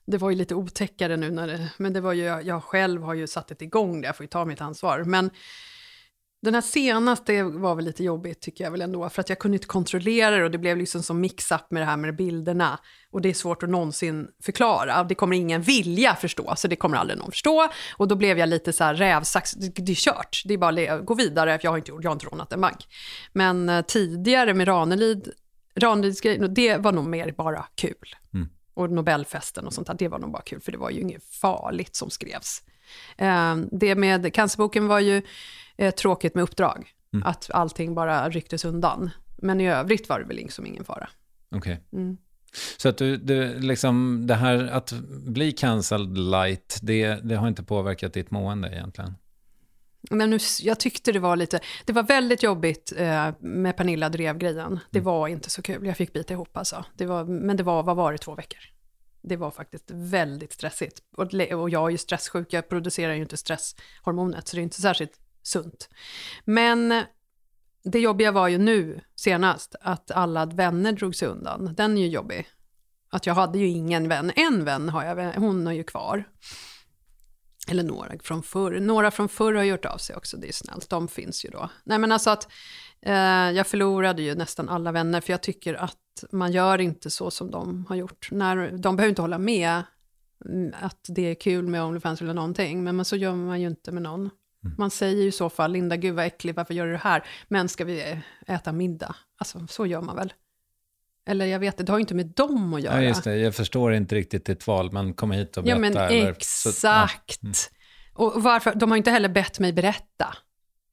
Speaker 1: det var ju lite otäckare nu, när det, men det var ju, jag själv har ju satt det igång det, jag får ju ta mitt ansvar. Men den här senaste var väl lite jobbigt tycker jag väl ändå, för att jag kunde inte kontrollera det och det blev liksom som mix-up med det här med bilderna. Och det är svårt att någonsin förklara, det kommer ingen vilja förstå, så det kommer aldrig någon förstå. Och då blev jag lite så här rävsax, det, det är kört, det är bara att gå vidare, för jag har inte, jag har inte rånat en bank. Men eh, tidigare med Ranelid, Ranelids grej, det var nog mer bara kul. Mm och Nobelfesten och sånt där, det var nog bara kul, för det var ju inget farligt som skrevs. Eh, det med cancerboken var ju eh, tråkigt med uppdrag, mm. att allting bara rycktes undan. Men i övrigt var det väl liksom ingen fara.
Speaker 3: Okej. Okay. Mm. Så att du, du, liksom, det här att bli cancelled light, det, det har inte påverkat ditt mående egentligen?
Speaker 1: Men nu, jag tyckte det var lite, det var väldigt jobbigt eh, med Pernilla Drev-grejen. Det mm. var inte så kul, jag fick bita ihop alltså. Det var, men det var, vad var det, två veckor? Det var faktiskt väldigt stressigt. Och, och jag är ju stresssjuk, jag producerar ju inte stresshormonet, så det är inte särskilt sunt. Men det jobbiga var ju nu senast, att alla vänner drog sig undan. Den är ju jobbig. Att jag hade ju ingen vän. En vän har jag, hon är ju kvar. Eller några från förr. Några från förr har gjort av sig också, det är snällt. De finns ju då. Nej men alltså att eh, jag förlorade ju nästan alla vänner, för jag tycker att man gör inte så som de har gjort. När, de behöver inte hålla med mm, att det är kul med Onlyfans eller någonting, men så gör man ju inte med någon. Mm. Man säger ju i så fall, Linda, gud vad äckligt, varför gör du det här? Men ska vi äta middag? Alltså, så gör man väl? Eller jag vet, det har ju inte med dem att göra.
Speaker 3: Ja, just det. Jag förstår inte riktigt ditt val, men kom hit och berätta.
Speaker 1: Ja, men
Speaker 3: eller,
Speaker 1: exakt. Så, ja. mm. Och varför? De har inte heller bett mig berätta.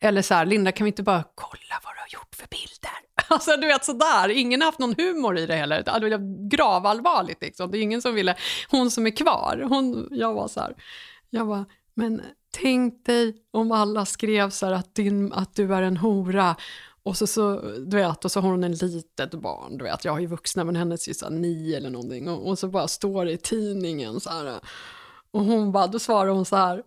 Speaker 1: Eller så här, Linda, kan vi inte bara kolla vad du har gjort för bilder? Alltså du vet sådär, ingen har haft någon humor i det heller. Det var gravallvarligt liksom. Det är ingen som ville, hon som är kvar, hon, jag var så här, jag var, men tänk dig om alla skrev så här att, din, att du är en hora och så, så, du vet, och så har hon en litet barn, du vet, jag har ju vuxna men hennes är så nio eller någonting. Och, och, så bara står det i tidningen så här. Och hon bara, då svarar hon så här,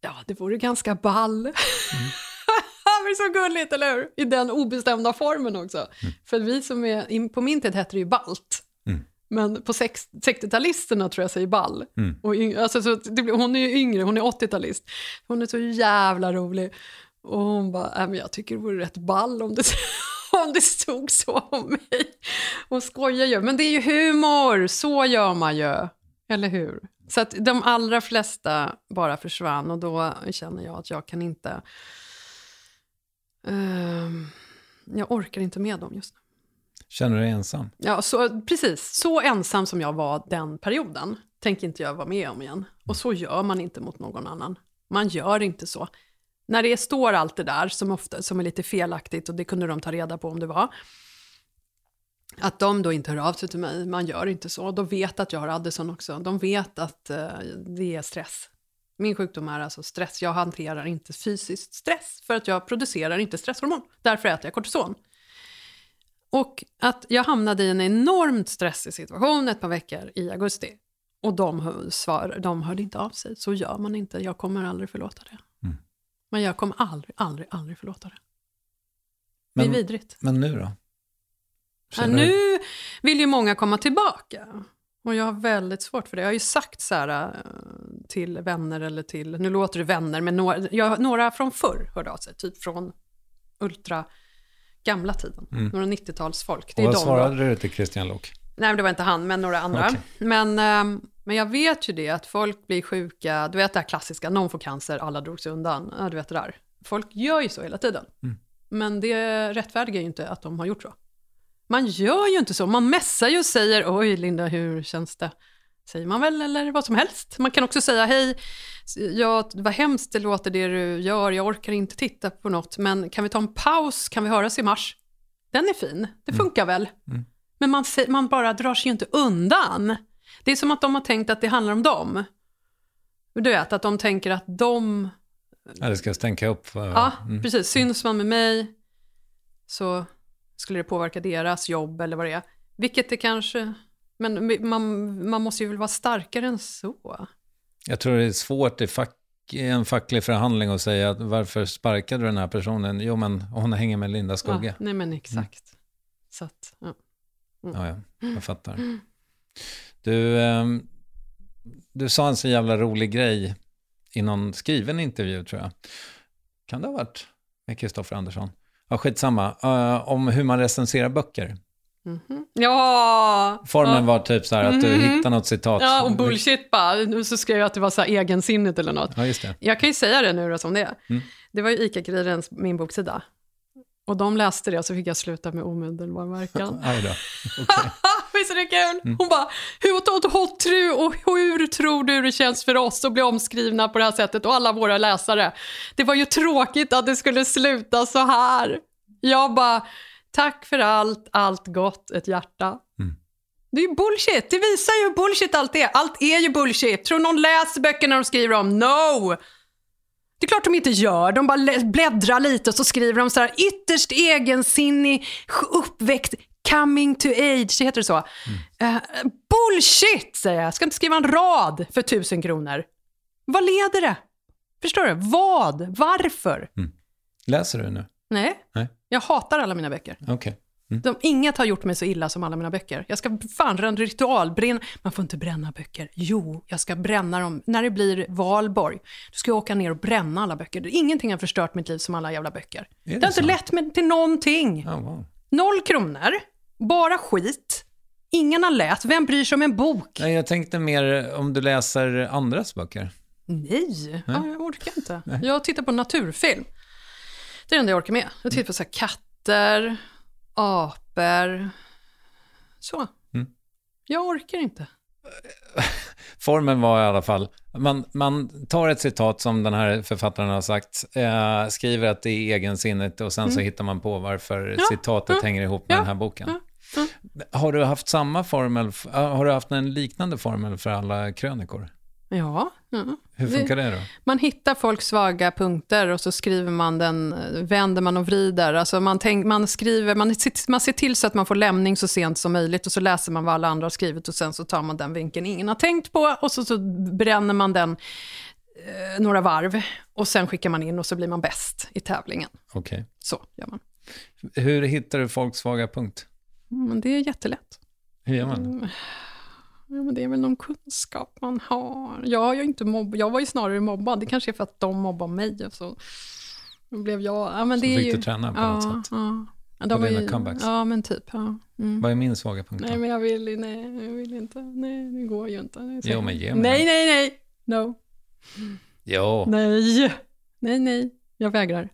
Speaker 1: ja det vore ganska ball. Mm. det är så gulligt, eller hur? I den obestämda formen också. Mm. För vi som är, på min tid hette det ju balt. Mm. Men på 60-talisterna tror jag säger ball. Mm. Och, alltså, så det, hon är ju yngre, hon är 80-talist. Hon är så jävla rolig. Och hon bara, äh, men jag tycker det vore rätt ball om det, om det stod så om mig. Och skojar ju, men det är ju humor, så gör man ju. Eller hur? Så att de allra flesta bara försvann och då känner jag att jag kan inte... Uh, jag orkar inte med dem just nu.
Speaker 3: Känner du dig ensam?
Speaker 1: Ja, så, precis. Så ensam som jag var den perioden tänker inte jag vara med om igen. Och så gör man inte mot någon annan. Man gör inte så. När det står allt det där som, ofta, som är lite felaktigt och det kunde de ta reda på om det var. Att de då inte hör av sig till mig, man gör inte så. De vet att jag har Addison också. De vet att eh, det är stress. Min sjukdom är alltså stress. Jag hanterar inte fysisk stress för att jag producerar inte stresshormon. Därför äter jag kortison. Och att jag hamnade i en enormt stressig situation ett par veckor i augusti. Och de, svar, de hörde inte av sig. Så gör man inte. Jag kommer aldrig förlåta det.
Speaker 3: Mm.
Speaker 1: Men jag kommer aldrig, aldrig, aldrig förlåta det. Det
Speaker 3: Men,
Speaker 1: är vidrigt.
Speaker 3: men nu då?
Speaker 1: Ja, nu vill ju många komma tillbaka. Och jag har väldigt svårt för det. Jag har ju sagt så här eh, till vänner eller till, nu låter det vänner, men några, jag, några från förr hörde av sig. Typ från ultra gamla tiden. Några 90-talsfolk. Det
Speaker 3: Mm. Och vad
Speaker 1: de då.
Speaker 3: svarade du till Christian Lok?
Speaker 1: Nej, det var inte han, men några andra.
Speaker 3: Okej.
Speaker 1: Men, ehm, men jag vet ju det, att folk blir sjuka. Du vet det här klassiska, någon får cancer, alla drog sig undan. Ja, du vet det där. Folk gör ju så hela tiden.
Speaker 3: Mm.
Speaker 1: Men det rättfärdigar ju inte att de har gjort så. Man gör ju inte så. Man messar ju och säger oj Linda, hur känns det? Säger man väl, eller vad som helst. Man kan också säga hej, ja, vad hemskt det låter det du gör, jag orkar inte titta på något, men kan vi ta en paus, kan vi höras i mars? Den är fin, det funkar väl? Men man, man bara drar sig ju inte undan. Det är som att de har tänkt att det handlar om dem. Du vet, att de tänker att de...
Speaker 3: Ja, det ska stänka upp.
Speaker 1: Ja,
Speaker 3: mm.
Speaker 1: precis. Syns man med mig så skulle det påverka deras jobb eller vad det är. Vilket det kanske... Men man, man måste ju väl vara starkare än så.
Speaker 3: Jag tror det är svårt i, fack, i en facklig förhandling att säga att varför sparkade du den här personen? Jo, men hon hänger med Linda Skugge.
Speaker 1: Ja, nej men exakt. Så att, ja.
Speaker 3: Ja, ja, jag fattar. Du, ehm, du sa en så jävla rolig grej i någon skriven intervju, tror jag. Kan det ha varit med Kristoffer Andersson? Ja, skitsamma. Uh, om hur man recenserar böcker.
Speaker 1: Ja!
Speaker 3: Formen
Speaker 1: ja.
Speaker 3: var typ så här att du
Speaker 1: Mhm.
Speaker 3: hittar något citat.
Speaker 1: Ja, och bullshit bara. Nu så skrev jag att det var så här egensinnigt eller något.
Speaker 3: Ja, just det.
Speaker 1: Jag kan ju säga det nu då som det är.
Speaker 3: Mm.
Speaker 1: Det var ju ICA-Kurirens, min boksida. Och de läste det och så fick jag sluta med omedelbar verkan.
Speaker 3: Aj då. Okej.
Speaker 1: Visst är det kul?
Speaker 3: Mm.
Speaker 1: Hon bara, hur, hur, och hur tror du det känns för oss att bli omskrivna på det här sättet och alla våra läsare? Det var ju tråkigt att det skulle sluta så här. Jag bara, tack för allt, allt gott, ett hjärta.
Speaker 3: Mm.
Speaker 1: Det är ju bullshit, det visar ju hur bullshit allt är. Allt är ju bullshit. Tror någon läser böckerna de skriver om? No! Det är klart de inte gör. De bara lä- bläddrar lite och så skriver de så här ytterst egensinnig, uppväxt, coming to age, heter det så? Eh, bullshit, säger jag. Ska inte skriva en rad för tusen kronor. Vad leder det? Förstår du? Vad? Varför?
Speaker 3: Läser du nu?
Speaker 1: Nej.
Speaker 3: Nej.
Speaker 1: Jag hatar alla mina böcker.
Speaker 3: Okej.
Speaker 1: De, inget har gjort mig så illa som alla mina böcker. Jag ska fan en ritual, bränna. Man får inte bränna böcker. Jo, jag ska bränna dem. När det blir valborg, då ska jag åka ner och bränna alla böcker. Ingenting har förstört mitt liv som alla jävla böcker.
Speaker 3: Är
Speaker 1: Det,
Speaker 3: det
Speaker 1: har inte lett mig till någonting.
Speaker 3: Ja, wow.
Speaker 1: Noll kronor, bara skit. Ingen har läst. Vem bryr sig om en bok?
Speaker 3: Nej, jag tänkte mer om du läser andras böcker.
Speaker 1: Nej, Ja, jag orkar inte. Jag tittar på naturfilm. Det är det enda jag orkar med. Jag tittar på så katter, apor. Så.
Speaker 3: Mm.
Speaker 1: Jag orkar inte.
Speaker 3: Formen var i alla fall, man, man tar ett citat som den här författaren har sagt, eh, skriver att det är egensinnigt och sen så hittar man på varför
Speaker 1: Mm. Ja,
Speaker 3: citatet
Speaker 1: ja,
Speaker 3: hänger ihop med
Speaker 1: ja,
Speaker 3: den här boken. Har du haft samma formel, har du haft en liknande formel för alla krönikor?
Speaker 1: Ja. ja.
Speaker 3: Hur funkar det då?
Speaker 1: Man hittar folks svaga punkter och så skriver man den, vänder man och vrider. Alltså man, tänk, man, skriver, man, man ser till så att man får lämning så sent som möjligt och så läser man vad alla andra har skrivit och sen så tar man den vinkeln ingen har tänkt på och så, så bränner man den eh, några varv och sen skickar man in och så blir man bäst i tävlingen.
Speaker 3: Okej.
Speaker 1: Så gör man.
Speaker 3: Hur hittar du folks svaga punkt?
Speaker 1: Men det är jättelätt.
Speaker 3: Hur gör man?
Speaker 1: Ja, men det är väl någon kunskap man har. Jag, har ju inte mobb- jag var ju snarare mobbad. Det kanske är för att de mobbar mig. Och så blev jag... Ja, men
Speaker 3: Så
Speaker 1: det är
Speaker 3: fick
Speaker 1: ju,
Speaker 3: du träna på
Speaker 1: ja,
Speaker 3: något sätt?
Speaker 1: Ja. Ja,
Speaker 3: På
Speaker 1: de var
Speaker 3: dina
Speaker 1: ju,
Speaker 3: comebacks?
Speaker 1: Ja, men typ. Ja. Mm.
Speaker 3: Vad är min svaga punkt
Speaker 1: Nej, men jag vill, nej, jag vill inte. Nej, det går ju inte. Är
Speaker 3: Jo, men ge mig
Speaker 1: Nej, nej, nej. No.
Speaker 3: Jo.
Speaker 1: Nej. Nej, nej. Jag vägrar.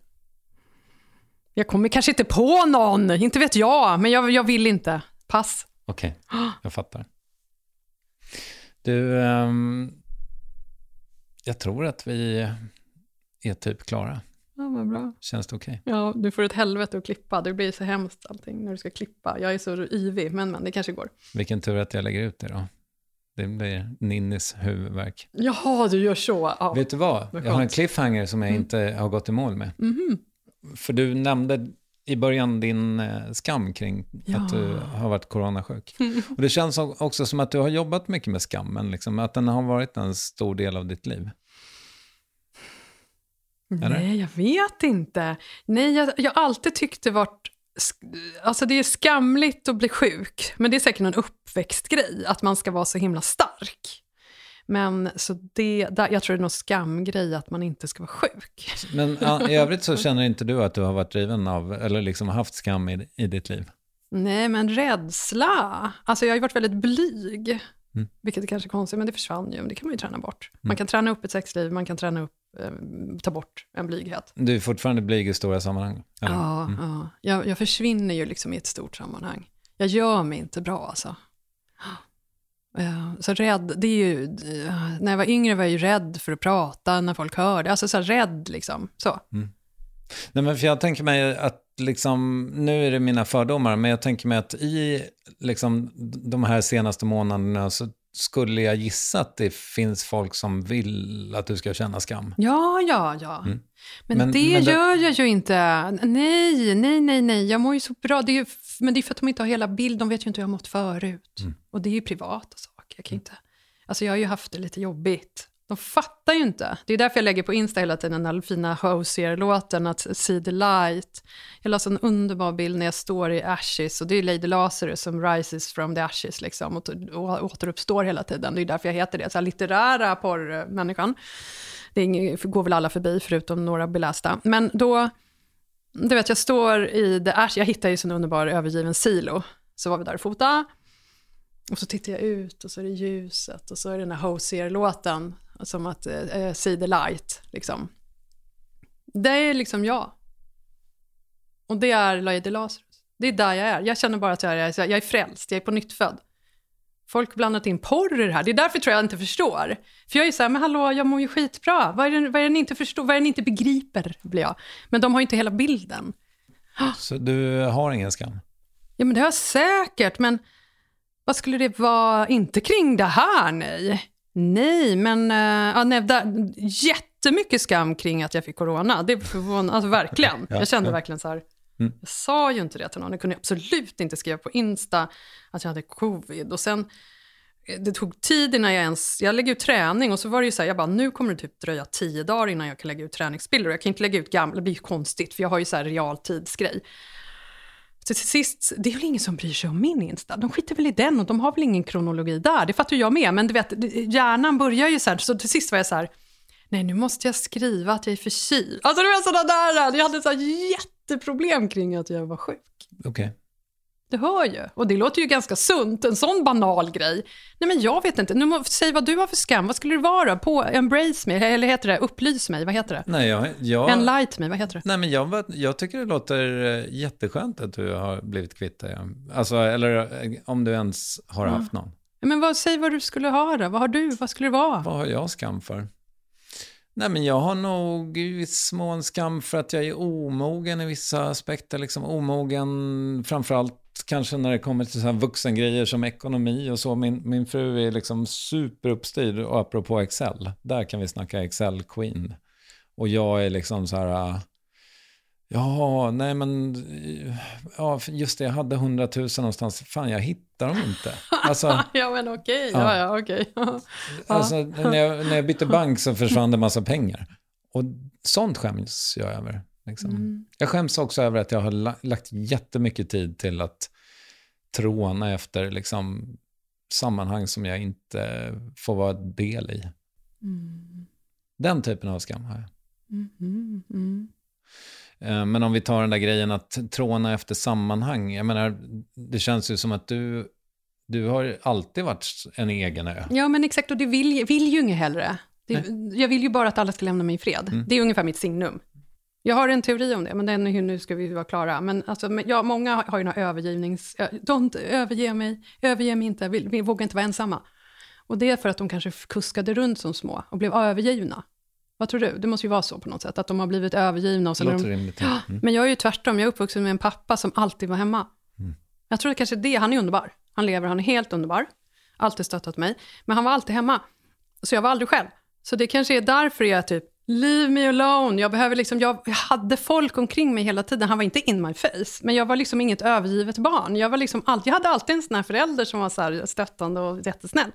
Speaker 1: Jag kommer kanske inte på någon. Inte vet jag. Men jag, jag vill inte. Pass.
Speaker 3: Okej, jag fattar. Du, ehm, jag tror att vi är typ klara.
Speaker 1: Ja, vad bra.
Speaker 3: Känns det okej?
Speaker 1: Ja, du får ett helvete att klippa. Det blir så hemskt allting när du ska klippa. Jag är så yvig, men, men det kanske går.
Speaker 3: Vilken tur att jag lägger ut det då. Det blir Ninnis huvudvärk.
Speaker 1: Jaha, du gör så. Ja.
Speaker 3: Vet du vad? Jag har en cliffhanger som jag inte har gått i mål med. För du nämnde i början din eh, skam kring att du har varit coronasjuk. Och det känns också som att du har jobbat mycket med skammen, liksom, att den har varit en stor del av ditt liv. Eller?
Speaker 1: Nej, jag vet inte. Nej, jag, har alltid tyckt det varit... Alltså det är skamligt att bli sjuk, men det är säkert en uppväxtgrej, att man ska vara så himla stark. Men så det, där, jag tror det är någon skamgrej att man inte ska vara sjuk.
Speaker 3: Men i övrigt så känner inte du att du har varit driven av, eller liksom haft skam i, i ditt liv?
Speaker 1: Nej, men rädsla. Alltså jag har ju varit väldigt blyg,
Speaker 3: Mm.
Speaker 1: vilket är kanske konstigt, men det försvann ju. Men det kan man ju träna bort. Man kan träna upp ett sexliv, man kan träna upp, eh, ta bort en blyghet.
Speaker 3: Du är fortfarande blyg i stora sammanhang? eller?
Speaker 1: Ja, ja. Jag, jag försvinner ju liksom i ett stort sammanhang. Jag gör mig inte bra alltså. Eh, så rädd, det är ju, eh, när jag var yngre var jag ju rädd för att prata när folk hörde. Alltså så här rädd liksom. Så. Mm.
Speaker 3: Nej, men för jag tänker mig att, liksom, nu är det mina fördomar, men jag tänker mig att i liksom, de här senaste månaderna så skulle jag gissa att det finns folk som vill att du ska känna skam.
Speaker 1: Ja, ja, ja. Men,
Speaker 3: Mm. Men-
Speaker 1: det
Speaker 3: men det-
Speaker 1: gör jag ju inte. Nej, nej, nej, nej. Jag mår ju så bra. Det är men det är för att de inte har hela bilden. De vet ju inte hur jag har mått förut.
Speaker 3: Mm.
Speaker 1: Och det är ju privata saker. Jag kan inte... Alltså jag har ju haft det lite jobbigt. De fattar ju inte. Det är därför jag lägger på Insta hela tiden den här fina Hosier-låten, att see the light. Jag la en underbar bild när jag står i ashes, och det är Lady Lazarus som rises from the ashes, liksom, och, och återuppstår hela tiden. Det är därför jag heter det, så här litterära porrmänniskan. Det går väl alla förbi, förutom några belästa. Men då, du vet, jag står i the ashes, jag hittar ju en underbar övergiven silo. Så var vi där och fotade. Och så tittar jag ut och så är det ljuset och så är det den här Hosier-låten. Som att eh, see the light, liksom. Det är liksom jag. Och det är Lady Lazarus. Det är där jag är. Jag känner bara att jag är, jag är frälst, jag är på nytt född. Folk blandat in porr i det här. Det är därför tror jag inte förstår. För jag är så här, men hallå, jag mår ju skitbra. Vad är det, vad är det ni inte förstår? Vad är det ni inte begriper, blir jag. Men de har ju inte hela bilden.
Speaker 3: Så du har ingen skam?
Speaker 1: Ja, men det har jag säkert, men vad skulle det vara? Inte kring det här, nej. Nej, men uh, ja, nej, där, jättemycket skam kring att jag fick corona. Det förvånar, alltså verkligen.
Speaker 3: Ja,
Speaker 1: jag kände
Speaker 3: ja.
Speaker 1: verkligen så här,
Speaker 3: Mm.
Speaker 1: jag sa ju inte det till någon. Jag kunde absolut inte skriva på Insta att jag hade covid. Och sen, eh, det tog tid innan jag ens, jag lägger ut träning och så var det ju så här, jag bara, nu kommer det typ dröja tio dagar innan jag kan lägga ut träningsbilder. Och jag kan inte lägga ut gamla, det blir ju konstigt, för jag har ju så här realtidsgrej. Så till sist, det är väl ingen som bryr sig om min Insta. De skiter väl i den och de har väl ingen kronologi där. Det fattar ju jag med. Men du vet, hjärnan börjar ju så här. Så till sist var jag så här, nej nu måste jag skriva att jag är förkyld. Alltså det var sådana där, jag hade så här jätteproblem kring att jag var sjuk.
Speaker 3: Okej.
Speaker 1: Det hör ju. Och det låter ju ganska sunt, en sån banal grej. Nej men jag vet inte, nu må, säg vad du har för skam. Vad skulle det vara? På embrace me, eller heter det upplys mig, vad heter det?
Speaker 3: Nej, jag, jag,
Speaker 1: Enlight me, vad heter det?
Speaker 3: nej, men jag, jag tycker det låter eh, jätteskönt att du har blivit kvitt det. Alltså, eller eh, om du ens har haft någon.
Speaker 1: Ja, Men vad, säg vad du skulle ha då. Vad har du? Vad skulle det vara?
Speaker 3: Vad har jag skam för? Nej, men jag har nog i viss mån skam för att jag är omogen i vissa aspekter. Liksom omogen, framförallt kanske när det kommer till så här vuxengrejer som ekonomi och så. Min, min fru är liksom superuppstyrd och apropå Excel, där kan vi snacka Excel-queen. Och jag är liksom så här, äh, ja, nej men, ja, just det, jag hade 100 000 någonstans, fan jag hittar dem inte. Alltså,
Speaker 1: ja men okej,
Speaker 3: Ja.
Speaker 1: ja ja okej.
Speaker 3: Alltså, när, jag, när jag bytte bank så försvann det massa pengar. Och sånt skäms jag över. Liksom.
Speaker 1: Mm.
Speaker 3: Jag skäms också över att jag har la, lagt jättemycket tid till att tråna efter liksom, sammanhang som jag inte får vara del i.
Speaker 1: Mm.
Speaker 3: Den typen av skam har jag.
Speaker 1: Mm, mm.
Speaker 3: Eh, Men om vi tar den där grejen att tråna efter sammanhang. Jag menar, det känns ju som att du, du har alltid varit en egen ö.
Speaker 1: Ja men exakt, och det vill, vill ju inget hellre. Det, jag vill ju bara att alla ska lämna mig i fred.
Speaker 3: Mm.
Speaker 1: Det är ungefär mitt signum. Jag har en teori om det, men den är nu ska vi vara klara. Men alltså, ja, många har ju några övergivnings... ö- Don't överge mig, överge mig inte, vill, vi vågar inte vara ensamma. Och det är för att de kanske kuskade runt som små och blev övergivna. Vad tror du? Det måste ju vara så på något sätt, att de har blivit övergivna. Och sen är
Speaker 3: Låter
Speaker 1: de...
Speaker 3: rimligt. Mm.
Speaker 1: Men jag är ju tvärtom, jag är uppvuxen med en pappa som alltid var hemma.
Speaker 3: Mm.
Speaker 1: Jag tror att kanske det, han är underbar. Han lever, han är helt underbar. Alltid stöttat mig. Men han var alltid hemma. Så jag var aldrig själv. Så det kanske är därför jag typ, leave me alone. Jag, behöver liksom, jag, hade folk omkring mig hela tiden. Han var inte in my face. Men jag var liksom inget övergivet barn. Jag, var liksom all, jag hade alltid en sån här förälder som var så här stöttande och jättesnäll.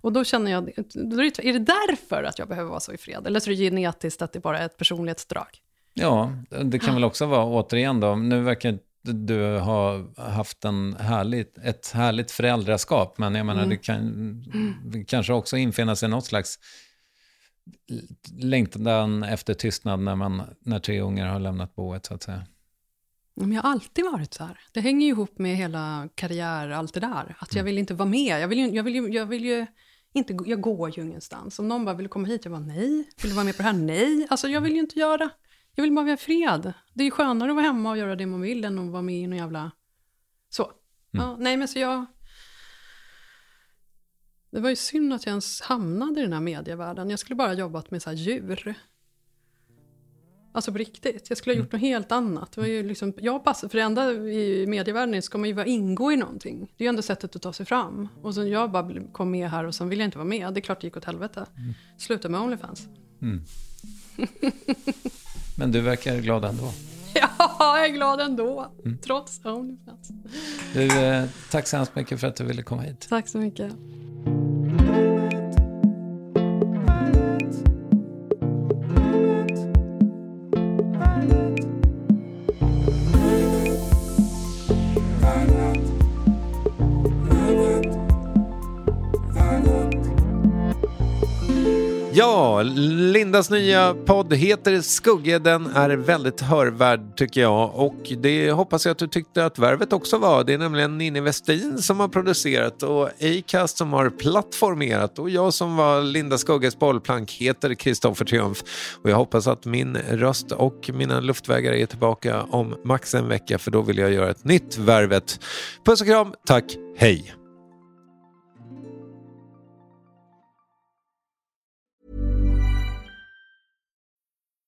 Speaker 1: Och då känner jag, då är det är det därför att jag behöver vara så i fred? Eller så är det genetiskt att det bara är ett personlighetsdrag?
Speaker 3: Ja, det kan väl också vara, återigen då, nu verkar du ha haft en härligt, ett härligt föräldraskap, men jag menar,
Speaker 1: Mm.
Speaker 3: det kan det kanske också infinna sig något slags längtan efter tystnad när, man, när tre ungar har lämnat boet, så att säga.
Speaker 1: Men jag har alltid varit så här. Det hänger ju ihop med hela karriär, allt det där. Att jag vill inte vara med. Jag vill ju, jag vill ju, jag vill ju inte, jag går ju ingenstans. Om någon bara vill komma hit, jag bara nej. Vill du vara med på det här? Nej. Alltså jag vill ju inte göra. Jag vill bara vara fred. Det är ju skönare att vara hemma och göra det man vill än att vara med i någon jävla... Så. Ja, nej men så jag... Det var ju synd att jag ens hamnade i den här medievärlden. Jag skulle bara jobbat med så här djur. Alltså på riktigt. Jag skulle ha gjort något helt annat. Det var ju liksom, jag passade, för det enda i medievärlden ska man ju bara ingå i någonting. Det är ju enda sättet att ta sig fram. Och sen jag bara kom med här och sen vill jag inte vara med. Det är klart det gick åt helvete. Sluta med Onlyfans.
Speaker 3: Men du verkar glad ändå.
Speaker 1: Ja, jag är glad ändå. Trots Onlyfans.
Speaker 3: Du, eh, tack så hemskt mycket för att du ville komma hit.
Speaker 1: Tack så mycket. Thank you.
Speaker 2: Ja, Lindas nya podd heter Skugge. Den är väldigt hörvärd tycker jag och det hoppas jag att du tyckte att Värvet också var. Det är nämligen Ninni Westin som har producerat och Acast som har plattformerat och jag som var Linda Skugges bollplank heter Kristoffer Triumf och jag hoppas att min röst och mina luftvägar är tillbaka om max en vecka för då vill jag göra ett nytt Värvet. Puss och kram, tack, hej!